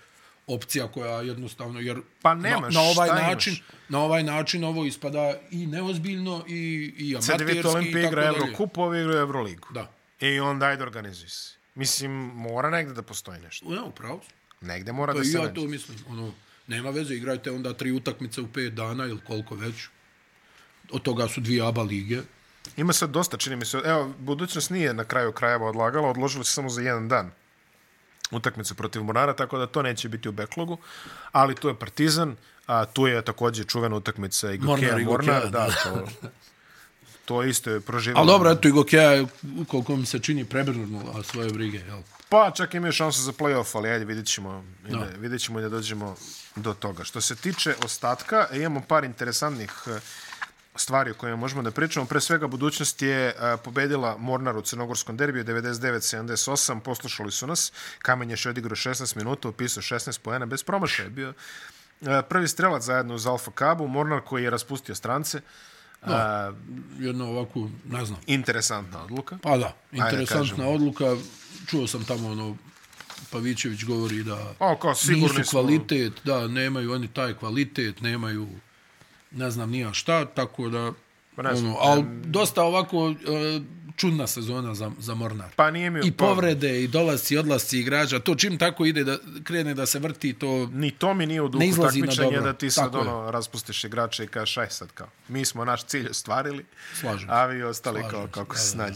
opcija koja jednostavno, jer Pa na, nemaš, na ovaj šta način, imaš? na ovaj način ovo ispada i neozbiljno i, i amaterski i Olimpija igra dalje. Eurocup, ovi igraju Euroligu. Da. I onda ajde organizuj se. Mislim, mora negde da postoji nešto. Ja, upravo. Negde mora Pa da se ja nađe. to mislim. Ono, nema veze, igrajte onda tri utakmice u pet dana ili koliko već. Od toga su dvije ABA lige. Ima sad dosta, čini mi se. Evo, budućnost nije na kraju krajeva odlagala, odložili se samo za jedan dan utakmicu protiv Mornara, tako da to neće biti u backlogu, ali tu je Partizan, a tu je takođe čuvena utakmica i Gokeja Mornar, da, to, to isto je proživljeno. Ali dobro, eto i Gokeja koliko mi se čini, prebrnula svoje brige. Jel? Pa čak imaju šansu za play-off, ali ajde, vidjet ćemo, da. vidjet ćemo da dođemo do toga. Što se tiče ostatka, imamo par interesantnih eh, stvari o kojima možemo da pričamo. Pre svega, budućnost je eh, pobedila Mornar u crnogorskom derbiju 99-78, poslušali su nas. Kamen je še odigrao 16 minuta, upisao 16 poena, bez promašaja je bio eh, prvi strelac zajedno uz Alfa Kabu, Mornar koji je raspustio strance. Da. Jedno ovako, ne znam. interesantna odluka. Pa da, interesantna kažemo. odluka. Čuo sam tamo ono, Pavićević govori da O, kao nisu smo. kvalitet, da, nemaju oni taj kvalitet, nemaju ne znam nija šta, tako da Pa ne znam, ono, ali dosta ovako e, čudna sezona za, za Mornar. Pa nije mi... I pa- povrede, i dolasci, i odlasci igrača, to čim tako ide da krene da se vrti, to Ni to mi nije u duhu takmičenja da ti sad Tako je. ono raspustiš igrače i kažeš aj sad kao. Mi smo naš cilj ostvarili, Slažem se. a vi ostali Slažem kao kako se da, da.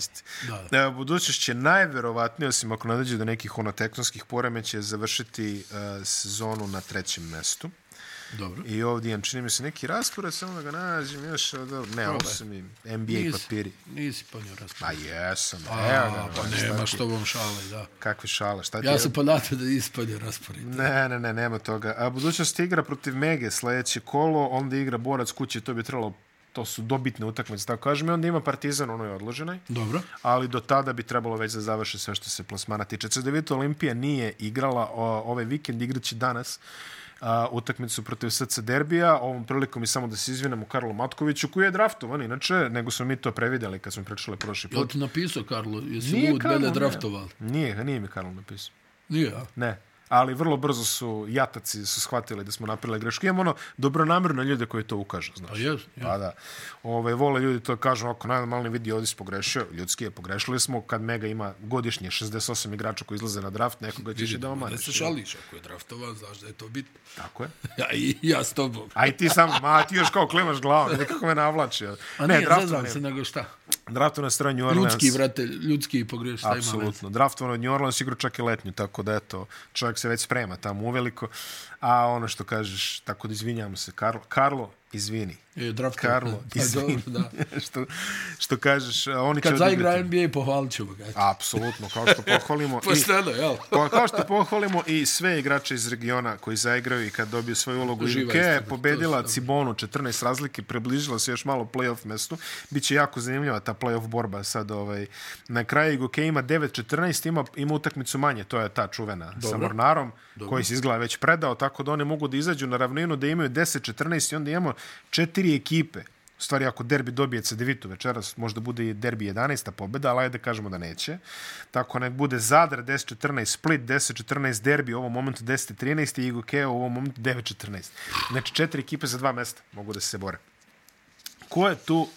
Da, Da, budućnost će najverovatnije, osim ako ne dođe do nekih ono tektonskih poremeća, završiti uh, sezonu na trećem mestu. Dobro. I ovdje imam, čini mi se, neki raspored, samo da ga nađem još. Dobro, ne, ovo su mi NBA Nisi, papiri. nisi ponio Pa raspored. jesam, A, evo ga. pa šta nema što vam šale, da. Kakve šale, šta ti Ja je- sam podatio da nisi ponio raspored. Ne, ne, ne, nema toga. A budućnost igra protiv Mege sledeće kolo, onda igra Borac kuće, to bi trebalo, to su dobitne utakmice, tako kažem, i onda ima Partizan, ono je odloženaj, Dobro. ali do tada bi trebalo već da završi sve što se plasmana tiče. CDVita Olimpija nije igrala o, ovaj vikend, igraće danas a, utakmicu protiv SC Derbija. Ovom prilikom i samo da se izvinemo Karlu Matkoviću, koji je draftovan, inače, nego smo mi to prevideli kad smo pričali prošli Jel put. ti napisao, Karlo? Jesi Nije lud Karlo, mene ne. draftoval? Nije, nije mi Karlo napisao. Nije, a? Ne. Ali vrlo brzo su jataci su shvatili da smo napravili grešku. Imamo ono dobronamerno ljude koji to ukažu, znaš. Pa jes, jes. Pa da. Ove, vole ljudi to kažu, ako najnormalni vidi ovdje si pogrešio, ljudski je pogrešili smo, kad Mega ima godišnje 68 igrača koji izlaze na draft, nekoga ćeš i da Da omaneš. se šališ, ako je draftovan, znaš da je to bitno. Tako je. Ja, i ja s tobom. A i ti sam, ma ti još kao klimaš glavom, nekako me navlači. A ne, nije, draftovan je. se, nego šta? Draftovan je stroj New Orleans. Ljudski, brate, ljudski pogreš, šta ima? Apsolutno. Draftovan od New Orleans igra čak i letnju, tako da eto, čovjek se već sprema tamo uveliko. A ono što kažeš, tako da izvinjamo se, Karlo, Karlo izvini. Je, draft Karlo, pa, da. što, što kažeš, oni će Kad zaigra. NBA, pohvalit ćemo ga. Apsolutno, kao što pohvalimo. i, Pošteno, jel? Pa, kao što pohvalimo i sve igrače iz regiona koji zaigraju i kad dobiju svoju ulogu. Živa Iruke je pobedila Cibonu 14 razlike, približila se još malo playoff mestu. Biće jako zanimljiva ta playoff borba sad. Ovaj. Na kraju Igoke ima 9-14, ima, ima utakmicu manje, to je ta čuvena Dobro. sa Mornarom, Dobro. koji se izgleda već predao, tako da oni mogu da izađu na ravninu, da imaju 10-14 i onda imamo četiri ekipe. U stvari, ako derbi dobije CDVitu večeras, možda bude i derbi 11. pobjeda, ali ajde da kažemo da neće. Tako nek bude Zadar 10-14, Split 10-14, derbi u ovom momentu 10-13 i Igokeo u ovom momentu 9-14. Znači, četiri ekipe za dva mesta mogu da se bore. Ko je tu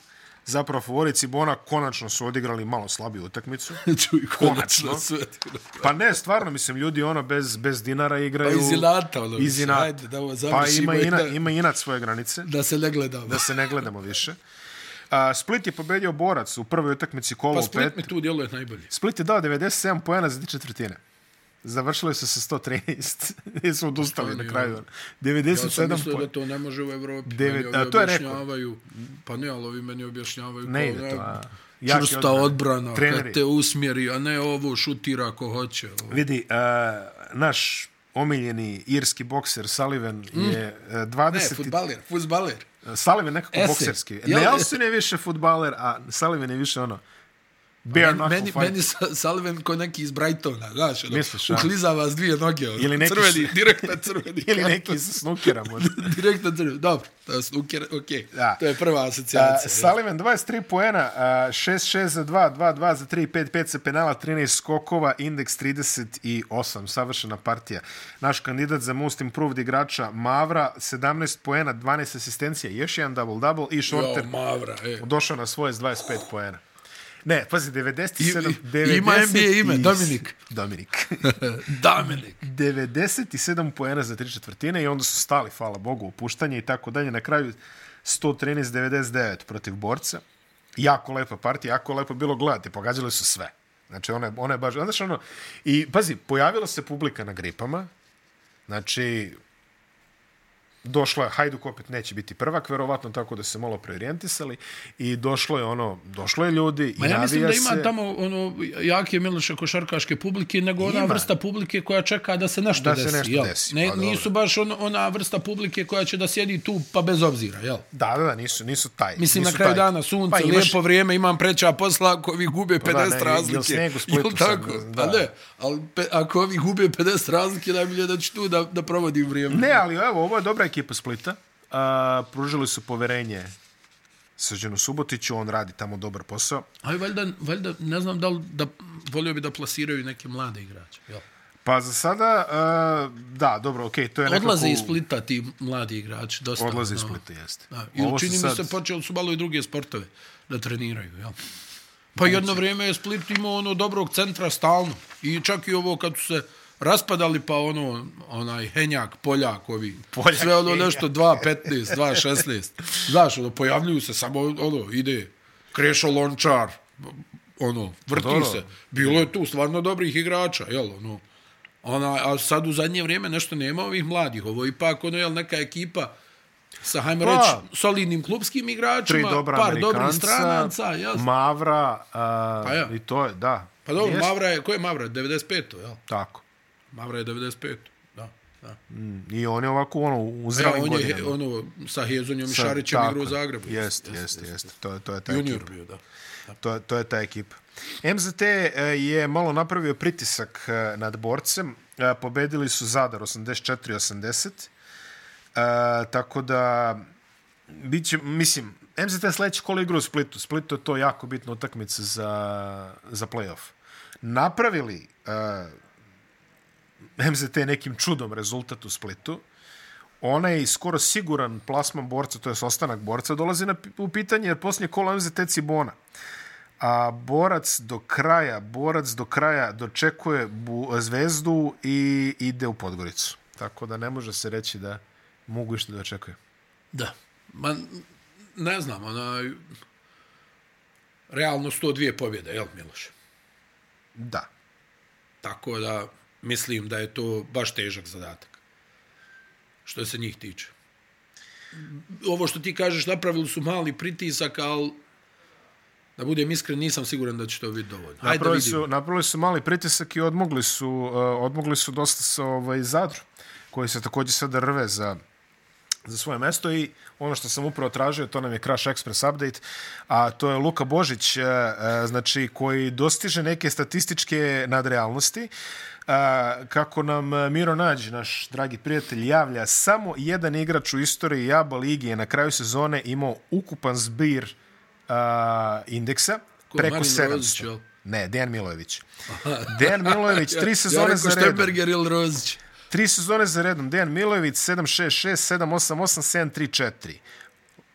zapravo favorit Cibona, konačno su odigrali malo slabiju utakmicu. Čuj, Konačno. konačno sve. Pa ne, stvarno, mislim, ljudi ono bez, bez dinara Pa igraju... iz inata, ono. Iz inata. Ajde, da ovo Pa ima, ina, da, ima inat svoje granice, da se ne gledamo. da se ne gledamo više. A, Split je pobedio Borac u prvoj utakmici kola Pa u Split pet. mi tu djeluje najbolje. Split je dao 97 poena za četvrtine. Završili su sa 113. Nisu odustali Pa na ni kraju. Ja sam 97 mislio da poena. to ne može u Evropi. Devet- Meni ovi a to je objašnjavaju, pa ne, ali ovi meni objašnjavaju Ne ide to, a. Jaki čvrsta odbrana. odbrana, Treneri. kad te usmjeri, a ne ovo šutira ako hoće. Ovo. Vidi, uh, naš omiljeni irski bokser Sullivan je uh, 20... Ne, futbaler, futbaler. Sullivan nekako Ese. bokserski. Jel? Nelson je više futbaler, a Sullivan je više ono... Bare Meni, meni, fight. meni Sa- Sullivan ko neki iz Brightona, znaš, ono, Misliš, uklizava s dvije noge, ono, Ili neki crveni, š- direkt na crveni. Ili neki sa snukera možda. direkt na crveni, dobro, to je snooker, okej, Da. to je prva Uh, asocijacija. ja. Sullivan 23 poena, uh, 6-6 za 2, 2-2 za 3, 5-5 sa penala, 13 skokova, indeks 38, savršena partija. Naš kandidat za most improved igrača Mavra, 17 poena, 12 asistencija, još jedan double-double i Shorter Jo, Mavra, e. došao na svoje s 25 poena. Ne, pazi, 97... I- i- ima NBA ime, Dominik. Dominik. Dominik. 97 poena za tri četvrtine i onda su stali, hvala Bogu, opuštanje i tako dalje. Na kraju 113-99 protiv borca. Jako lepa partija, jako lepo bilo gledati, pogađali su sve. Znači, ona je, ona je baš... Znaš, ono, I, pazi, pojavila se publika na gripama, znači, došla je, Hajduk opet neće biti prvak, verovatno tako da se malo preorijentisali i došlo je ono, došlo je ljudi Ma i ja mislim da ima se. tamo ono jake Miloše košarkaške publike, nego ona Ima. vrsta publike koja čeka da se nešto Da se desi. nešto jel? desi, Ne, pa dobro. nisu baš on, ona vrsta publike koja će da sjedi tu pa bez obzira, jel? Da, da, da, nisu, nisu taj. Mislim, nisu na kraju taj. dana sunce, Pa pa, imaš- lijepo vrijeme, imam preća posla, ako ovi gube 50 da, ne, jel razlike. sneg u Splitu Jel tako? da. Pa ne, ali pe, ako ovi gube 50 razlike, najbolje da ću tu da, da provodim vrijeme. Ne, ali evo, ovo je dobra ekipa Splita. A, pružili su poverenje Srđanu Subotiću, on radi tamo dobar posao. Ali valjda, valjda, ne znam da li, da, volio bi da plasiraju neke mlade igrače. Jel? Pa za sada, a, da, dobro, okej, to je nekako... Odlaze iz Splita ti mladi igrači, dosta. Odlaze iz. Splita, jeste. Da, I Ovo su čini mi sad- se počeli su malo i druge sportove da treniraju, jel? Pa jedno vrijeme je Split imao ono dobrog centra stalno. I čak i ovo kad su se raspadali pa ono onaj Henjak, Poljak, ovi. Poljak, sve ono nešto 2.15, 2.16. Znaš, ono, pojavljuju se samo ono, ide Krešo Lončar, ono, vrti dobro. se. Bilo je tu stvarno dobrih igrača, jel, ono. Ona, a sad u zadnje vrijeme nešto nema ovih mladih. Ovo ipak ono, jel, neka ekipa sa, hajmo Pa, reći, solidnim klubskim igračima, dobra par dobrih stranaca, jel? Mavra, a, Pa ja. i to je, da. Pa dobro, Jest, Mavra je, ko je Mavra? 95. jel? Tako. Mavra je 95. Da, da. I on je ovako, ono, u Ja, zrelim on je godinama. ono, sa Hezonjom i Šarićem igrao u. Zagrebu. Jeste, jeste, jeste. To, je- to je ta Junior ekipa. bio, da. To, to je ta ekipa. MZT e, je malo napravio pritisak e, nad borcem. E, Pobedili su Zadar 84-80. E, tako da, bit će, mislim, MZT sledeći kola igra u Splitu. Splitu je to jako bitna utakmica za, za playoff. Napravili e, MZT nekim čudom rezultat u Splitu, onaj skoro siguran plasman borca, to je ostanak borca, dolazi na, u pitanje jer posljednje kola MZT Cibona. A borac do kraja, borac do kraja dočekuje bu, zvezdu i ide u Podgoricu. Tako da ne može se reći da mogu išta da očekuje. Da. Ma, ne znam, onaj... Realno 102 pobjede, jel, Miloš? Da. Tako da mislim da je to baš težak zadatak. Što se njih tiče. Ovo što ti kažeš, napravili su mali pritisak, ali da budem iskren, nisam siguran da će to biti dovoljno. Hajde da Napravili su, napravili su mali pritisak i odmogli su, uh, odmogli su dosta sa ovaj, Zadru, koji se također sada rve za, za svoje mesto i ono što sam upravo tražio, to nam je Crash Express update, a to je Luka Božić, uh, uh, znači, koji dostiže neke statističke nadrealnosti, Uh, kako nam Miro Nađ, naš dragi prijatelj, javlja, samo jedan igrač u istoriji Jaba Ligi je na kraju sezone imao ukupan zbir indeksa Ko, preko Marin 700. Rozić, jel? Ne, Dejan Milojević. Dejan Milojević, tri ja sezone rekao za redom. Štemberger ili Rozić. Tri sezone za redom. Dejan Milojević, 7-6-6, 7-8-8, 7-3-4.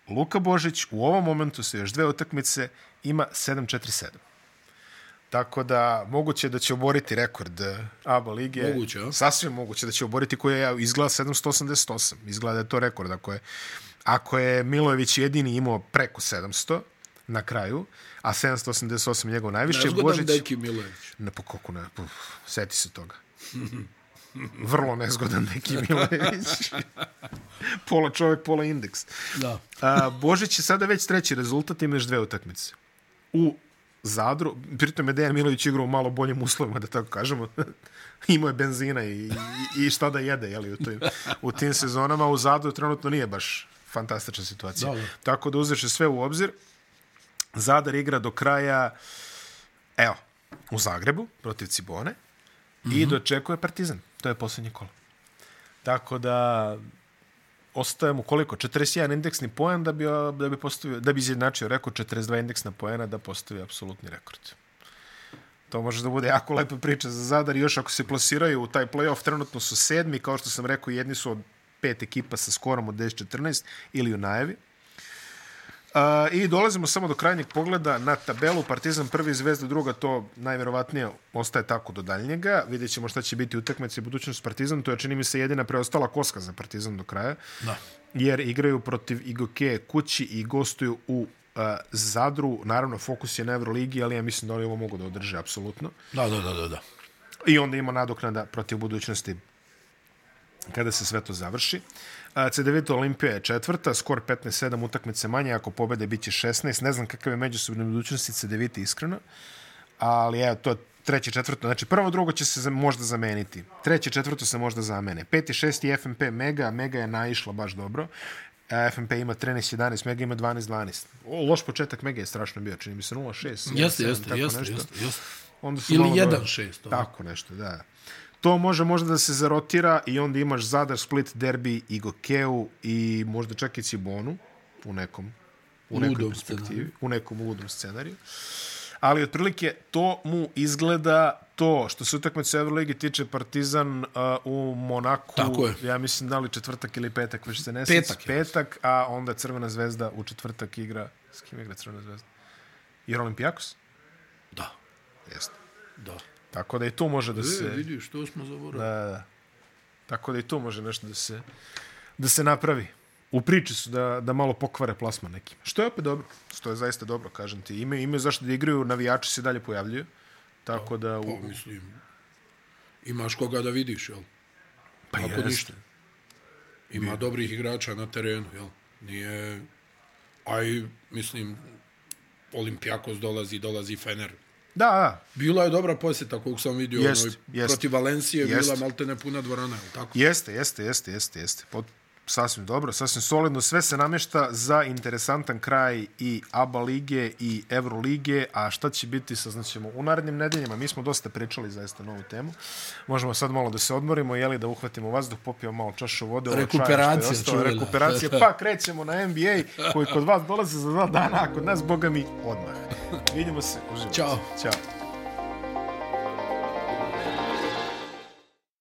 Luka Božić u ovom momentu sa još dve utakmice ima 7-4-7. Tako da moguće da će oboriti rekord eh, ABA lige. Moguće, a? Sasvim moguće da će oboriti koji je izgleda 788. Izgleda da je to rekord. Ako je, ako je Milojević jedini imao preko 700 na kraju, a 788 je njegov najviše, Nezgodan Božić... Deki Milojević. Ne, pa kako ne, puf, seti se toga. Vrlo nezgodan neki Milojević. pola čovjek, pola indeks. Da. A, Božić je sada već treći rezultat, ima još dve utakmice. U Zadru, pritom je Dejan Milović igrao u malo boljim uslovima, da tako kažemo. Imao je benzina i, i, i šta da jede jeli, u, tim, u tim sezonama. U Zadru trenutno nije baš fantastična situacija. Da, da. Tako da uzeš sve u obzir. Zadar igra do kraja, evo, u Zagrebu protiv Cibone mm -hmm. i dočekuje Partizan. To je posljednje kolo. Tako da ostaje mu koliko? 41 indeksni poen da bi, da bi, postavio, da bi izjednačio rekord 42 indeksna poena da postavi apsolutni rekord. To može da bude jako lepa priča za Zadar. Još ako se plasiraju u taj playoff, trenutno su sedmi, kao što sam rekao, jedni su od pet ekipa sa skorom od 10-14 ili u najavi. Uh, I dolazimo samo do krajnjeg pogleda na tabelu. Partizan prvi, Zvezda druga, to najverovatnije ostaje tako do daljnjega. Vidjet ćemo šta će biti utakmice i budućnost Partizan. To je, čini mi se, jedina preostala koska za Partizan do kraja. Da. Jer igraju protiv Igoke kući i gostuju u uh, Zadru. Naravno, fokus je na Euroligi, ali ja mislim da oni ovo mogu da održe apsolutno. Da, da, da, da, da. I onda ima nadoknada protiv budućnosti kada se sve to završi. CDVita Olimpija je četvrta, skor 15-7 utakmice manje, ako pobede bit će 16. Ne znam kakav je međusobne budućnosti CDVita iskreno, ali evo, to je treće, četvrto. Znači, prvo, drugo će se možda zameniti. Treće, četvrto se možda zamene. Peti, šesti FMP Mega, Mega je naišla baš dobro. FMP ima 13-11, Mega ima 12-12. Loš početak Mega je strašno bio, čini mi se 0-6. Jeste, jeste, jeste, jeste, jeste. Onda su Ili malo 1-6. Tako nešto, da. To može možda da se zarotira i onda imaš Zadar, Split, Derbi i Gokeu i možda čak i Cibonu u nekom u nekoj Ludom perspektivi, scenariju. u nekom ludom scenariju. Ali otprilike to mu izgleda to što se utakmice Euroligi tiče Partizan uh, u Monaku, Tako je. ja mislim da li četvrtak ili petak, već se ne Petak sjećam. je. Petak, a onda Crvena zvezda u četvrtak igra, s kim igra Crvena zvezda? Jer Olimpijakos? Da, Jeste. da. Tako da i tu može da se... E, vidiš, to smo zaboravili. Da, da. Tako da i tu može nešto da se, da se napravi. U priči su da, da malo pokvare plasman nekim. Što je opet dobro. Što je zaista dobro, kažem ti. Imaju, imaju zašto da igraju, navijači se dalje pojavljuju. Tako da... U, Pa, mislim, imaš koga da vidiš, jel? pa ako jeste. ništa. Ima dobrih igrača na terenu, jel? Nije... Aj, mislim, Olimpijakos dolazi, dolazi Fener. Da, da. Bila je dobra posjeta kog sam vidio Jest, onoj, jest. protiv Valencije, Jest. bila malte ne puna dvorana, jel tako? Jeste, jeste, jeste, jeste, jeste. Pot, sasvim dobro, sasvim solidno. Sve se namješta za interesantan kraj i ABA lige i Euro lige, a šta će biti saznaćemo u narednim nedeljama. Mi smo dosta pričali zaista na ovu temu. Možemo sad malo da se odmorimo, jeli da uhvatimo vazduh, popijemo malo čašu vode. ovo Rekuperacija, ostalo, čuvena. Rekuperacija, pa krećemo na NBA koji kod vas dolaze za dva dana, a kod nas, boga mi, odmah. Vidimo se. Uživajte. Ćao. Ćao.